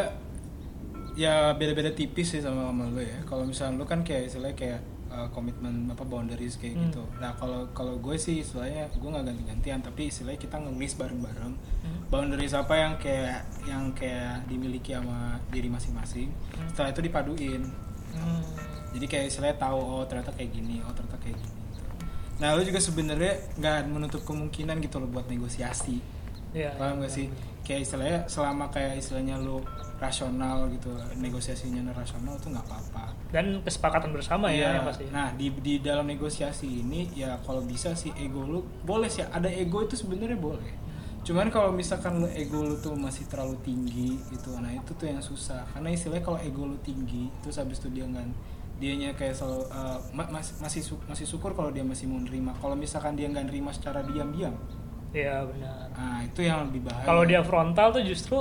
ya beda-beda tipis sih sama sama lu ya. Kalau misalnya lu kan kayak istilahnya kayak uh, komitmen apa boundaries kayak Hmm. gitu. Nah kalau kalau gue sih istilahnya gue nggak ganti-gantian tapi istilahnya kita nge-list bareng-bareng Hmm. boundaries apa yang kayak yang kayak dimiliki sama diri masing-masing. Hmm. Setelah itu dipaduin. Hmm. Jadi kayak istilahnya tahu oh ternyata kayak gini, oh ternyata kayak gini. gitu. Nah lu juga sebenarnya nggak menutup kemungkinan gitu loh buat negosiasi. Ya, paham gak ya, sih benar. kayak istilahnya selama kayak istilahnya lu rasional gitu negosiasinya rasional tuh nggak apa-apa. Dan kesepakatan bersama ya yang pasti. nah di di dalam negosiasi ini ya kalau bisa sih ego lu boleh sih. Ada ego itu sebenarnya boleh. Cuman kalau misalkan lu ego lu tuh masih terlalu tinggi gitu nah itu tuh yang susah. Karena istilahnya kalau ego lu tinggi terus habis itu dia nggak dianya kayak selalu uh, ma- mas- masih masih syukur kalau dia masih mau nerima. Kalau misalkan dia nggak nerima secara diam-diam. Iya benar. nah itu yang lebih bahaya. Kalau dia frontal tuh justru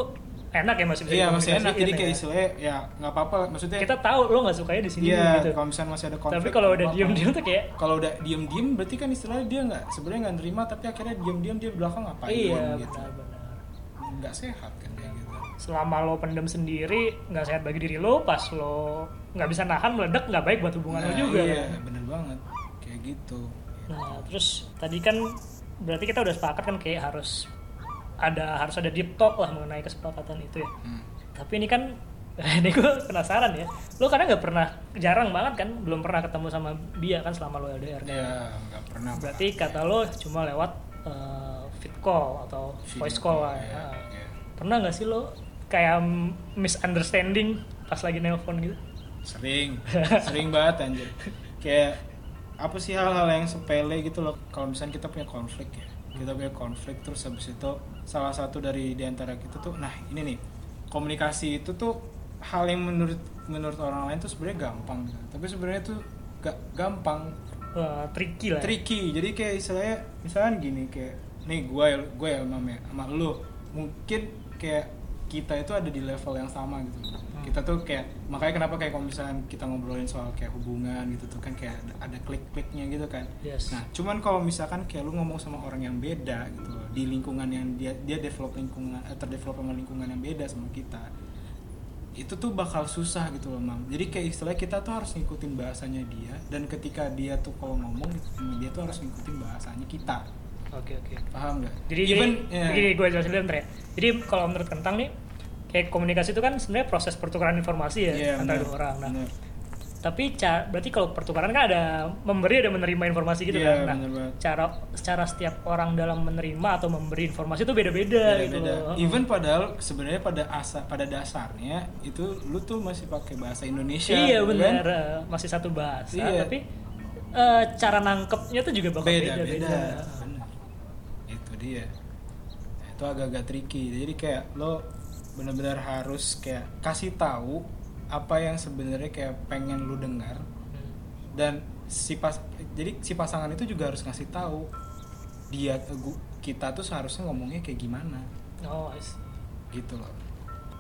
enak ya masih bisa Iya masih enak jadi ya. kayak istilahnya ya nggak apa-apa maksudnya kita tahu lo nggak sukanya di sini iya gitu. kalau misalnya masih ada konflik Tapi kalau udah apa-apa. diem-diem tuh kayak kalau udah diem-diem berarti kan istilahnya dia nggak sebenarnya nggak nerima tapi akhirnya diem-diem dia belakang ngapain iya gitu nggak sehat kan kayak gitu Selama lo pendem sendiri nggak sehat bagi diri lo, pas lo nggak bisa nahan meledak nggak baik buat hubungan lo Nah, juga. iya kan? bener banget kayak gitu Nah, terus tadi kan berarti kita udah sepakat kan kayak harus ada harus ada deep talk lah mengenai kesepakatan itu ya. Hmm. Tapi ini kan ini gue penasaran ya. Lo karena nggak pernah jarang banget kan belum pernah ketemu sama dia kan selama lo LDR. kan? ya nggak pernah Berarti kata lo cuma lewat eh, fit call atau Video voice call lah. ya. iya. Pernah nggak sih lo kayak misunderstanding pas lagi nelpon gitu? sering sering banget anjir kayak apa sih hal-hal yang sepele gitu loh kalau misalnya kita punya konflik ya kita punya konflik terus habis itu salah satu dari di antara kita tuh nah ini nih komunikasi itu tuh hal yang menurut menurut orang lain tuh sebenarnya gampang gitu. tapi sebenarnya tuh gak gampang Wah, tricky lah. ya. tricky jadi kayak istilahnya misalnya gini kayak nih gue gue ya sama sama lu mungkin kayak kita itu ada di level yang sama gitu. Kita tuh kayak makanya kenapa kayak kalau misalnya kita ngobrolin soal kayak hubungan gitu tuh kan kayak ada, ada klik-kliknya gitu kan Yes. nah cuman kalau misalkan kayak lu ngomong sama orang yang beda gitu di lingkungan yang dia dia develop lingkungan eh, terdevelop sama lingkungan yang beda sama kita itu tuh bakal susah gitu loh mam jadi kayak istilahnya kita tuh harus ngikutin bahasanya dia dan ketika dia tuh kalau ngomong dia tuh harus ngikutin bahasanya kita Oke oke. paham nggak Jadi even jadi, ya, begini gue jelasin dulu bentar ya. Jadi kalau menurut Kentang nih, kayak komunikasi itu kan sebenarnya proses pertukaran informasi ya iya, antara dua orang. Nah, bener. tapi ca- berarti kalau pertukaran kan ada memberi ada menerima informasi gitu Iya, kan. Nah, bener cara secara setiap orang dalam menerima atau memberi informasi itu beda-beda gitu loh. Even padahal sebenarnya pada asa pada dasarnya itu lu tuh masih pakai bahasa Indonesia. Iya gitu benar, kan? eh, masih satu bahasa Iya. tapi eh, cara nangkepnya tuh juga bakal Beda, beda-beda. beda. Itu dia. Nah, Itu agak-agak tricky. Jadi kayak lo benar-benar harus kayak kasih tahu apa yang sebenarnya kayak pengen lu dengar dan si pas jadi si pasangan itu juga harus ngasih tahu dia kita tuh seharusnya ngomongnya kayak gimana Oh, I see. gitu loh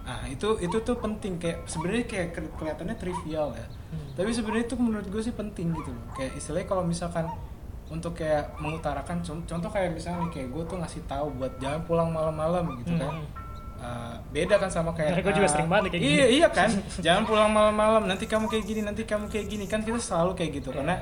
nah itu itu tuh penting kayak sebenarnya kayak ke- kelihatannya trivial ya Hmm. tapi sebenarnya itu menurut gue sih penting gitu loh kayak istilahnya kalau misalkan untuk kayak mengutarakan con- contoh kayak misalnya kayak gue tuh ngasih tahu buat jangan pulang malam-malam gitu kan Hmm. Uh, beda kan sama kayak gue juga uh, sering banget kayak iya gini. iya kan jangan pulang malam-malam nanti kamu kayak gini nanti kamu kayak gini kan kita selalu kayak gitu Iya. karena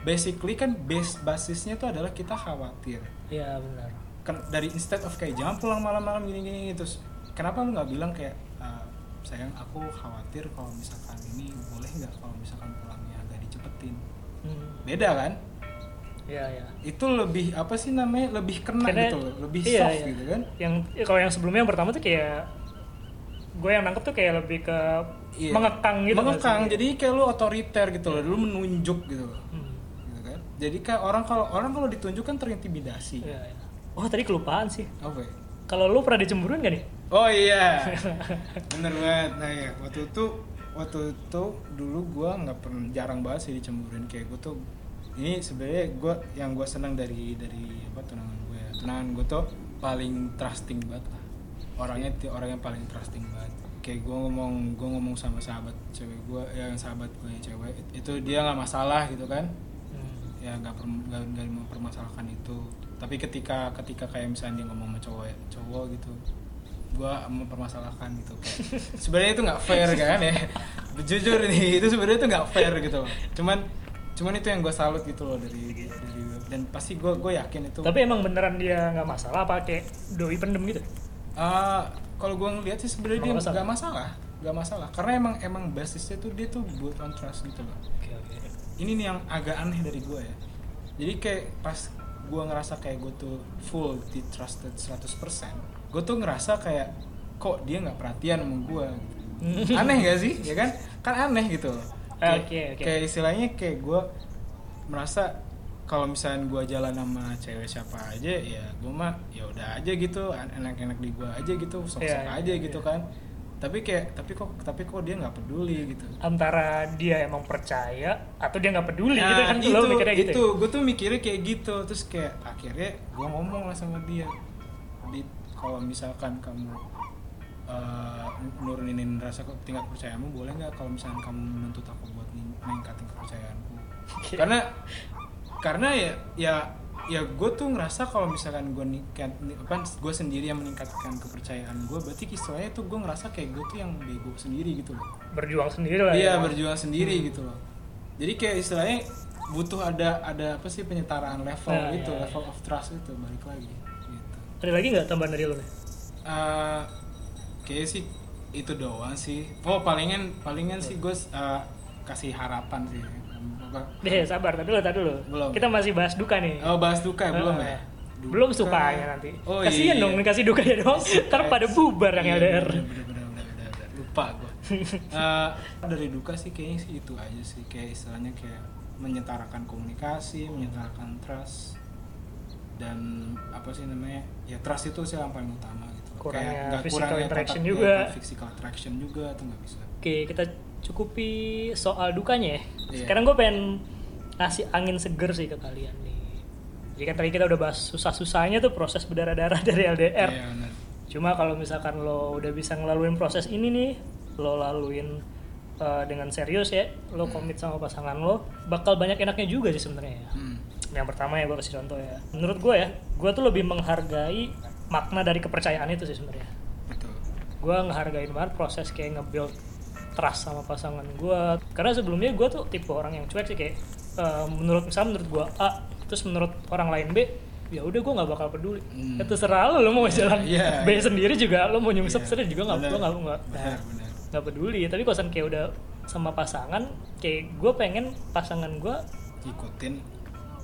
basically kan base basisnya tuh adalah kita khawatir Iya benar. kan dari instead of kayak jangan pulang malam-malam gini-gini terus kenapa lu nggak bilang kayak "Uh, sayang aku khawatir kalau misalkan ini boleh nggak kalau misalkan pulangnya agak dicepetin Hmm. beda kan Iya iya. itu lebih apa sih namanya lebih kena Karena- gitu loh lebih iya, soft iya. gitu kan Yang ya, kalau yang sebelumnya yang pertama tuh kayak gue yang nangkep tuh kayak lebih ke Iya. mengekang gitu. mengekang jadi kayak lu otoriter gitu loh lu menunjuk gitu loh Hmm. gitu kan jadi kayak orang kalau orang kalau ditunjuk kan terintimidasi Iya, iya. Oh tadi kelupaan sih. apa ya? Kalau lu pernah dicemburuin gak nih? Oh iya, bener banget. Nah ya, waktu itu waktu itu dulu gua nggak pernah jarang banget sih dicemburuin kayak gue tuh. Ini sebenarnya gue yang gue senang dari dari apa tunangan gue ya. Tunangan gue tuh paling trusting banget lah. Orangnya orang yang paling trusting banget. Kayak gue ngomong gue ngomong sama sahabat cewek gue, ya yang sahabat gue yang cewek itu dia nggak masalah gitu kan Hmm. ya nggak nggak mempermasalahkan itu tapi ketika ketika kayak misalnya dia ngomong sama cowok cowok gitu gua mempermasalahkan gitu Kayak, sebenarnya itu nggak fair kan ya jujur nih itu sebenarnya itu nggak fair gitu cuman cuman itu yang gue salut gitu loh dari dari dan pasti gue gue yakin itu Tapi emang beneran dia nggak masalah apa kayak doi pendem gitu? Ah, kalau gue ngeliat sih sebenarnya dia Nggak masalah. nggak masalah karena emang emang basisnya tuh dia tuh built on trust gitu loh Oke oke. ini nih yang agak aneh dari gue ya jadi kayak pas gue ngerasa kayak gue tuh full di trusted 100% gue tuh ngerasa kayak kok dia nggak perhatian sama gue gitu. aneh gak sih ya kan kan aneh gitu loh Kayak- Oke, oke. kayak istilahnya kayak gue merasa kalau misalnya gue jalan sama cewek siapa aja ya gue mah ya udah aja gitu enak-enak di gue aja gitu sok-sok Iya, iya, aja gitu iya. kan tapi kayak tapi kok tapi kok dia nggak peduli gitu Antara dia emang percaya atau dia nggak peduli gitu Nah, kan itu, lo mikirnya gitu. itu gue tuh mikirnya kayak gitu terus kayak akhirnya gue ngomong lah sama dia Dit, kalau misalkan kamu uh, nurunin rasa tingkat percayamu boleh nggak kalau misalkan kamu menuntut aku buat ning- meningkatin kepercayaanku karena karena ya ya ya gue tuh ngerasa kalau misalkan gue nikat apa gue sendiri yang meningkatkan kepercayaan gue berarti istilahnya tuh gue ngerasa kayak gue tuh yang bego sendiri gitu loh Berjuang sendiri lah Iya ya. berjuang sendiri gitu loh. Jadi kayak istilahnya butuh ada ada apa sih penyetaraan level Nah, itu iya, level of trust itu balik lagi gitu. Ada lagi nggak tambahan dari lo nih? Eh kayak sih itu doang sih. Oh palingan palingan sih gue uh, kasih harapan sih. Deh sabar, tadi dulu, tadi dulu. Belum. Kita masih bahas duka nih. Oh bahas duka ya? belum Ah, ya? Duka. Belum sukanya nanti. Oh Kasian iya. dong kasih dukanya doang. Ntar pada bubar yang Iya, LDR. bener. Lupa gue. dari duka sih kayaknya sih itu aja sih kayak istilahnya kayak menyetarakan komunikasi, menyetarakan trust dan apa sih namanya ya trust itu sih yang paling utama. Kurangnya nggak physical kurangnya interaction juga. ya, physical attraction juga tuh nggak bisa. Oke, kita cukupi soal dukanya ya. Iya. Sekarang gue pengen ngasih angin seger sih ke kalian nih. Jadi kan tadi kita udah bahas susah-susahnya tuh proses berdarah-darah dari LDR. Iya benar. Cuma kalau misalkan lo udah bisa ngelaluin proses ini nih, lo laluin uh, dengan serius ya, lo komit sama pasangan lo, bakal banyak enaknya juga sih sebenarnya ya. Hmm. Yang pertama ya gue kasih contoh ya. Menurut gue ya, gue tuh lebih menghargai makna dari kepercayaan itu sih sebenarnya. Betul. Gue ngehargain banget proses kayak nge-build trust sama pasangan gue. Karena sebelumnya gue tuh tipe orang yang cuek sih kayak uh, menurut misalnya menurut gue A, terus menurut orang lain B, ya udah gue nggak bakal peduli. Hmm. Ya terserah lo, lo mau jalan Iya, B iya. sendiri juga lo mau nyungsep Iya. sendiri juga nggak gue nggak nggak peduli. Tapi kosan kayak udah sama pasangan, kayak gue pengen pasangan gue Ikutin.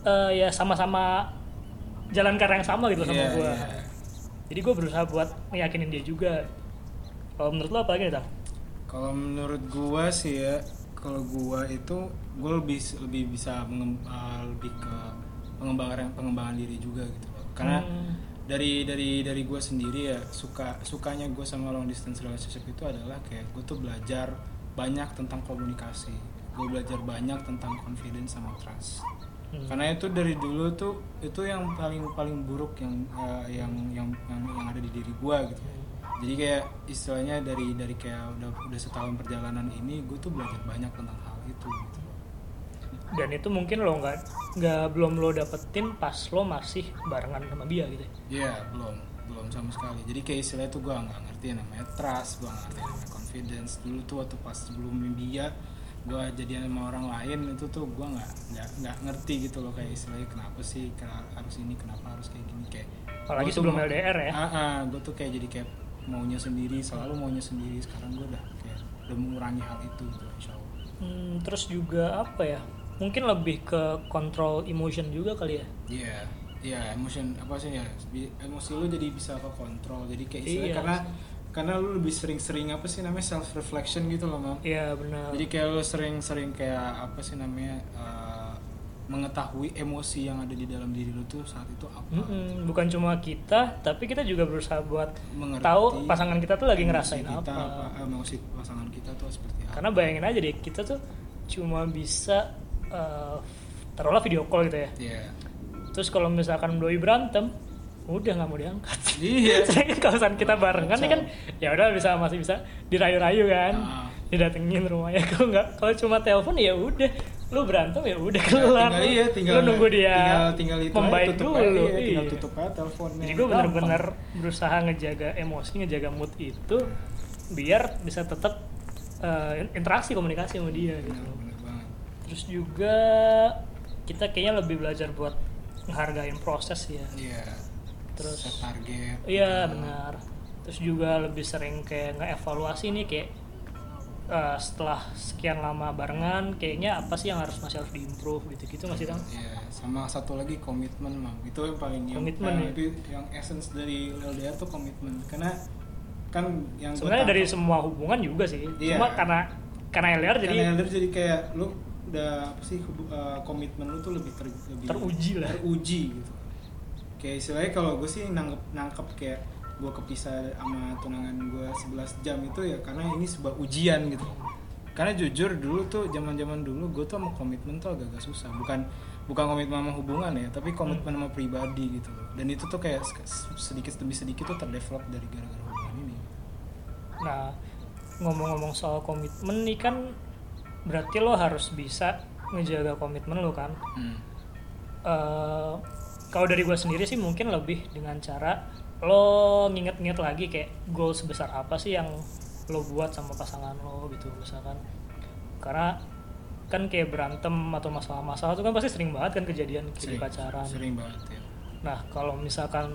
eh, ya sama-sama jalan ke arah yang sama gitu sama Iya, gue. iya. Jadi gue berusaha buat meyakinin dia juga. Kalau menurut lo apa lagi nih? Kalau menurut gua sih ya, kalau gua itu gua lebih lebih bisa uh, lebih ke pengembangan pengembangan diri juga gitu. Karena Hmm. dari dari dari gua sendiri ya suka sukanya gua sama long distance relationship itu adalah kayak gua tuh belajar banyak tentang komunikasi. Gua belajar banyak tentang confidence sama trust. Hmm. Karena itu dari dulu tuh itu yang paling paling buruk yang uh, yang, yang yang yang ada di diri gua gitu jadi kayak istilahnya dari dari kayak udah udah setahun perjalanan ini gue tuh belajar banyak tentang hal itu gitu dan itu mungkin lo nggak nggak belum lo dapetin pas lo masih barengan sama dia gitu ya? Iya belum belum sama sekali jadi kayak istilahnya tuh gue nggak ngerti namanya trust gue nggak ngerti namanya confidence dulu tuh waktu pas sebelum dia gue jadian sama orang lain itu tuh gue nggak nggak ngerti gitu loh kayak istilahnya kenapa sih kenapa harus ini kenapa harus kayak gini kayak apalagi tuh sebelum mau- LDR ya ah, ah, gue tuh kayak jadi kayak maunya sendiri selalu maunya sendiri sekarang gue udah kayak udah mengurangi hal itu gitu insya Allah Hmm, terus juga apa ya mungkin lebih ke kontrol emotion juga kali ya Iya, iya emotion apa sih ya? Emosi lu jadi bisa ke kontrol. Jadi kayak istilahnya Iya. karena karena lu lebih sering-sering apa sih namanya self reflection gitu loh, Mam. iya benar Jadi kayak lu sering-sering kayak apa sih namanya eh, mengetahui emosi yang ada di dalam diri lu tuh saat itu apa. Mm-mm, bukan cuma kita tapi kita juga berusaha buat Mengerti tahu pasangan kita tuh lagi ngerasain kita, apa. eh, Emosi pasangan kita tuh seperti apa. karena bayangin aja deh kita tuh cuma bisa eh, taruhlah video call gitu ya Iya. terus kalau misalkan doi berantem udah nggak mau diangkat. Iya. Sedangkan kalau misalkan kita barengan nih kan? Ya udah bisa masih bisa dirayu-rayu kan. Ah. didatengin rumahnya. Kalau nggak kalau cuma telepon ya udah. Lu berantem ya udah Ya, kelar. tinggal iya tinggal lu nunggu dia. tinggal, tinggal itu membaik tutup dulu. Aja, iya, tinggal iya. tutup aja teleponnya. Jadi gue bener-bener berusaha ngejaga emosi ngejaga mood itu biar bisa tetap eh, interaksi komunikasi sama dia gitu. bener, banget. Terus juga kita kayaknya lebih belajar buat menghargain proses ya. Iya. Terus- set target. iya gitu. benar terus juga lebih sering kayak ngeevaluasi nih kayak eh, setelah sekian lama barengan kayaknya apa sih yang harus masih harus diimprove gitu gitu masih tang Iya, sama satu lagi komitmen, Mam. Itu yang paling Komitmen, yang, ya? yang essence dari LDR tuh komitmen. Karena kan yang sebenarnya dari semua hubungan juga sih Iya. cuma karena karena LDR jadi karena LDR jadi kayak lu udah apa sih eh, komitmen lu tuh lebih, ter, lebih Teruji lah. teruji gitu kayak istilahnya kalau gue sih nangkep nangkep kayak gue kepisah sama tunangan gue 11 jam itu ya karena ini sebuah ujian gitu karena jujur dulu tuh zaman zaman dulu gue tuh sama komitmen tuh agak-agak susah bukan bukan komitmen sama hubungan ya tapi komitmen sama pribadi gitu loh dan itu tuh kayak se- sedikit demi sedikit tuh terdevelop dari gara-gara hubungan ini Nah, ngomong-ngomong soal komitmen nih kan berarti lo harus bisa ngejaga komitmen lo kan. hmm. Eh, kalau dari gue sendiri sih mungkin lebih dengan cara lo nginget-nginget lagi kayak goal sebesar apa sih yang lo buat sama pasangan lo gitu misalkan. Karena kan kayak berantem atau masalah-masalah itu kan pasti sering banget kan kejadian sering, pacaran. sering banget ya Nah, kalau misalkan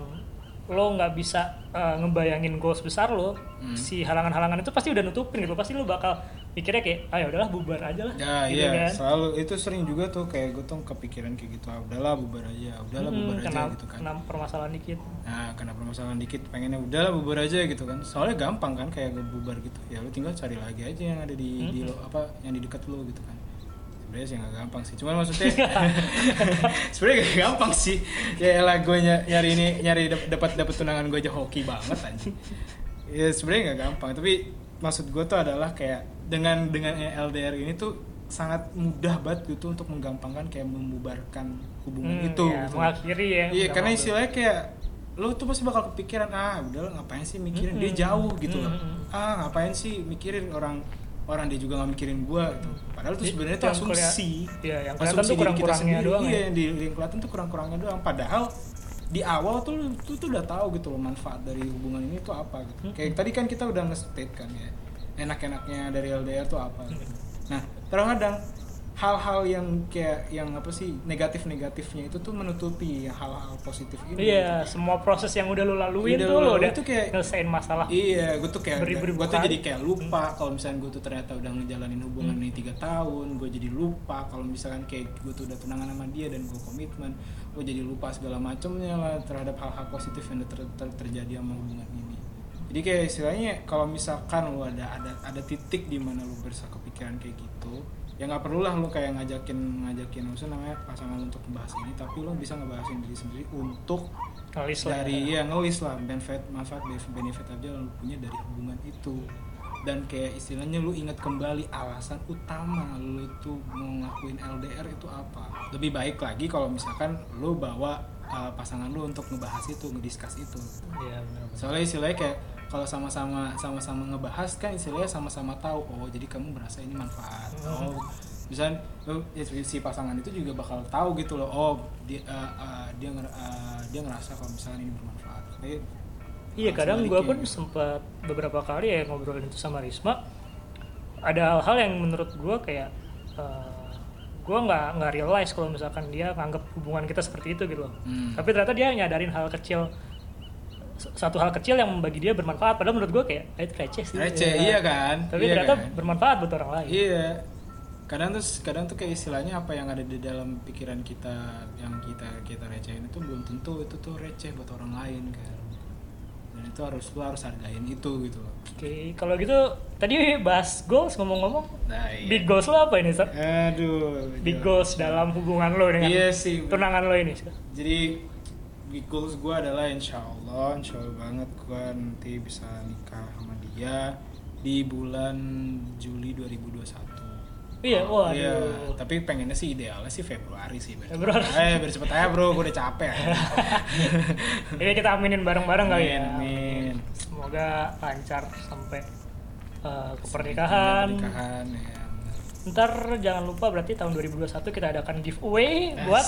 lo nggak bisa uh, ngebayangin goals besar lo, Hmm. si halangan-halangan itu pasti udah nutupin gitu. Pasti lo bakal mikirnya kayak, ah ya udahlah bubar aja lah. Ya gitu iya. kan. selalu itu sering juga tuh kayak gue tuh kepikiran kayak gitu ah, udahlah bubar aja udahlah Hmm, bubar kena, aja gitu kan. kena permasalahan dikit. nah kena permasalahan dikit pengennya udahlah bubar aja gitu kan. Soalnya gampang kan kayak gue bubar gitu. Ya lu tinggal cari lagi aja yang ada di, di Hmm. lo apa yang di dekat lo gitu kan. Sebenarnya sih nggak gampang sih. Cuman maksudnya sebenarnya gak gampang sih. Ya lah gue nyari ini nyari dap- dapat dapat tunangan gue aja hoki banget aja ya sebenarnya nggak gampang. Tapi maksud gue tuh adalah kayak dengan dengan LDR ini tuh sangat mudah banget gitu untuk menggampangkan kayak membubarkan hubungan Hmm, itu ya, gitu. mengakhiri ya. Iya, karena ngobrol. istilahnya kayak lo tuh pasti bakal kepikiran ah udah ngapain sih mikirin dia Mm-mm. jauh gitu loh. Mm-mm. Ah ngapain sih mikirin orang orang dia juga nggak mikirin gua gitu. Padahal tuh sebenarnya tuh asumsi. Iya, yang Asumsi tuh diri kita sendiri. doang Iya, ya. yang, di, yang kelihatan tuh kurang-kurangnya doang. Padahal di awal tuh tuh, tuh udah tahu gitu loh manfaat dari hubungan ini tuh apa gitu. Mm-mm. Kayak tadi kan kita udah nge-state kan ya. Enak-enaknya dari LDR tuh apa gitu. Nah, terkadang hal-hal yang kayak yang apa sih negatif-negatifnya itu tuh menutupi hal-hal positif ini. Iya, gitu. semua proses yang udah lo laluin Udah tuh lalui udah tuh kayak- ngelesain masalah. Iya, gue tuh kayak Beribu-ribu gue tuh jadi kayak lupa kalau misalnya gue tuh ternyata udah ngejalanin hubungan ini tiga tahun, gue jadi lupa kalau misalkan kayak gue tuh udah tunangan sama dia dan gue komitmen, gue jadi lupa segala macamnya lah terhadap hal-hal positif yang ter- ter- terjadi sama hubungan ini. Jadi kayak istilahnya kalau misalkan lo ada ada ada titik di mana lo berasa kepikiran kayak gitu, ya nggak perlu lah lo kayak ngajakin ngajakin maksudnya namanya pasangan untuk membahas ini, tapi lo bisa ngebahasin diri sendiri untuk Ngelis lah. dari ya ngelis lah benefit manfaat benefit aja lu punya dari hubungan itu dan kayak istilahnya lu ingat kembali alasan utama lu tuh mau ngelakuin LDR itu apa lebih baik lagi kalau misalkan lu bawa uh, pasangan lu untuk ngebahas itu ngediskus itu Iya, benar. soalnya istilahnya kayak kalau sama-sama sama-sama ngebahas kan istilahnya sama-sama tahu oh jadi kamu merasa ini manfaat Hmm. oh misalnya oh, ya, si pasangan itu juga bakal tahu gitu loh oh dia eh, eh, dia eh, dia ngerasa kalau misalnya ini bermanfaat Jadi, Iya kadang gue pun balikin. sempat beberapa kali ya ngobrolin itu sama Risma ada hal-hal yang menurut gue kayak gue nggak nggak realize kalau misalkan dia nganggap hubungan kita seperti itu gitu loh Hmm. tapi ternyata dia nyadarin hal kecil satu hal kecil yang bagi dia bermanfaat padahal menurut gue kayak "Ah, itu receh sih receh Ya. iya kan tapi Iya ternyata kan? bermanfaat buat orang lain Iya. Kadang tuh kadang tuh kayak istilahnya apa yang ada di dalam pikiran kita yang kita kita recehin itu belum tentu itu tuh receh buat orang lain kan. Dan itu harus lu harus hargain itu gitu loh. oke kalau gitu tadi bahas goals ngomong-ngomong Nah, iya. big goals lo apa ini Sar? Aduh. big iya. goals dalam hubungan lo dengan Iya sih. tunangan lo ini Jadi big goals gue adalah insya Allah, insya Allah banget gue nanti bisa nikah sama dia di bulan Juli 2021. iya wah Iya, tapi pengennya sih idealnya sih Februari sih. biar Februari. Eh, biar cepet aja bro, gue udah capek. Ini kita aminin bareng-bareng kali ya. Amin, amin. Semoga lancar sampai uh, ke pernikahan. Pernikahan ya. Ntar jangan lupa berarti tahun 2021 kita adakan giveaway buat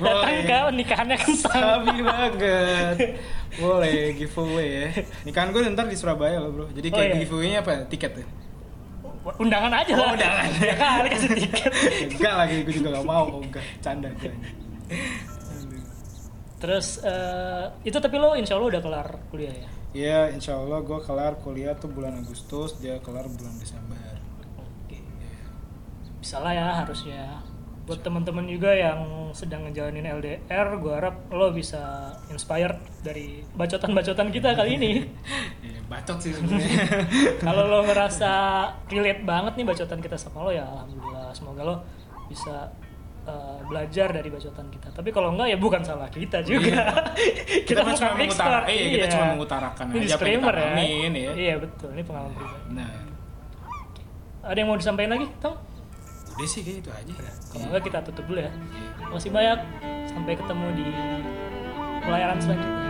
datang ke nikahannya kentang. Sabi banget. Boleh giveaway ya. Nikahan gue ntar di Surabaya loh bro. Jadi Oh, kayak iya. giveaway-nya apa? Tiket ya? Undangan aja lah. Oh, undangan. ya kali kasih tiket. enggak lagi, gue juga gak mau. Oh, enggak, canda gue. Terus uh, itu tapi lo insya Allah udah kelar kuliah ya? Iya, insya Allah gue kelar kuliah tuh bulan Agustus, dia kelar bulan Desember. Bisa lah ya harusnya. Buat teman-teman juga yang sedang ngejalanin LDR, gue harap lo bisa inspired dari bacotan-bacotan kita kali ini. Iya, bacot sih sebenarnya. Kalau lo ngerasa relate banget nih bacotan kita sama lo ya alhamdulillah. Semoga lo bisa uh, belajar dari bacotan kita. Tapi kalau enggak ya bukan salah kita juga. Kita bukan cuma mengutara- expert, iya, kita cuma mengutarakan Ini aja apa yang kita ya. ya. Iya betul, ini pengalaman pribadi. nah, Ada yang mau disampaikan lagi, Tong? Udah sih kayak itu aja. Kalau enggak kita tutup dulu ya. Kasih banyak. Sampai ketemu di pelayaran selanjutnya.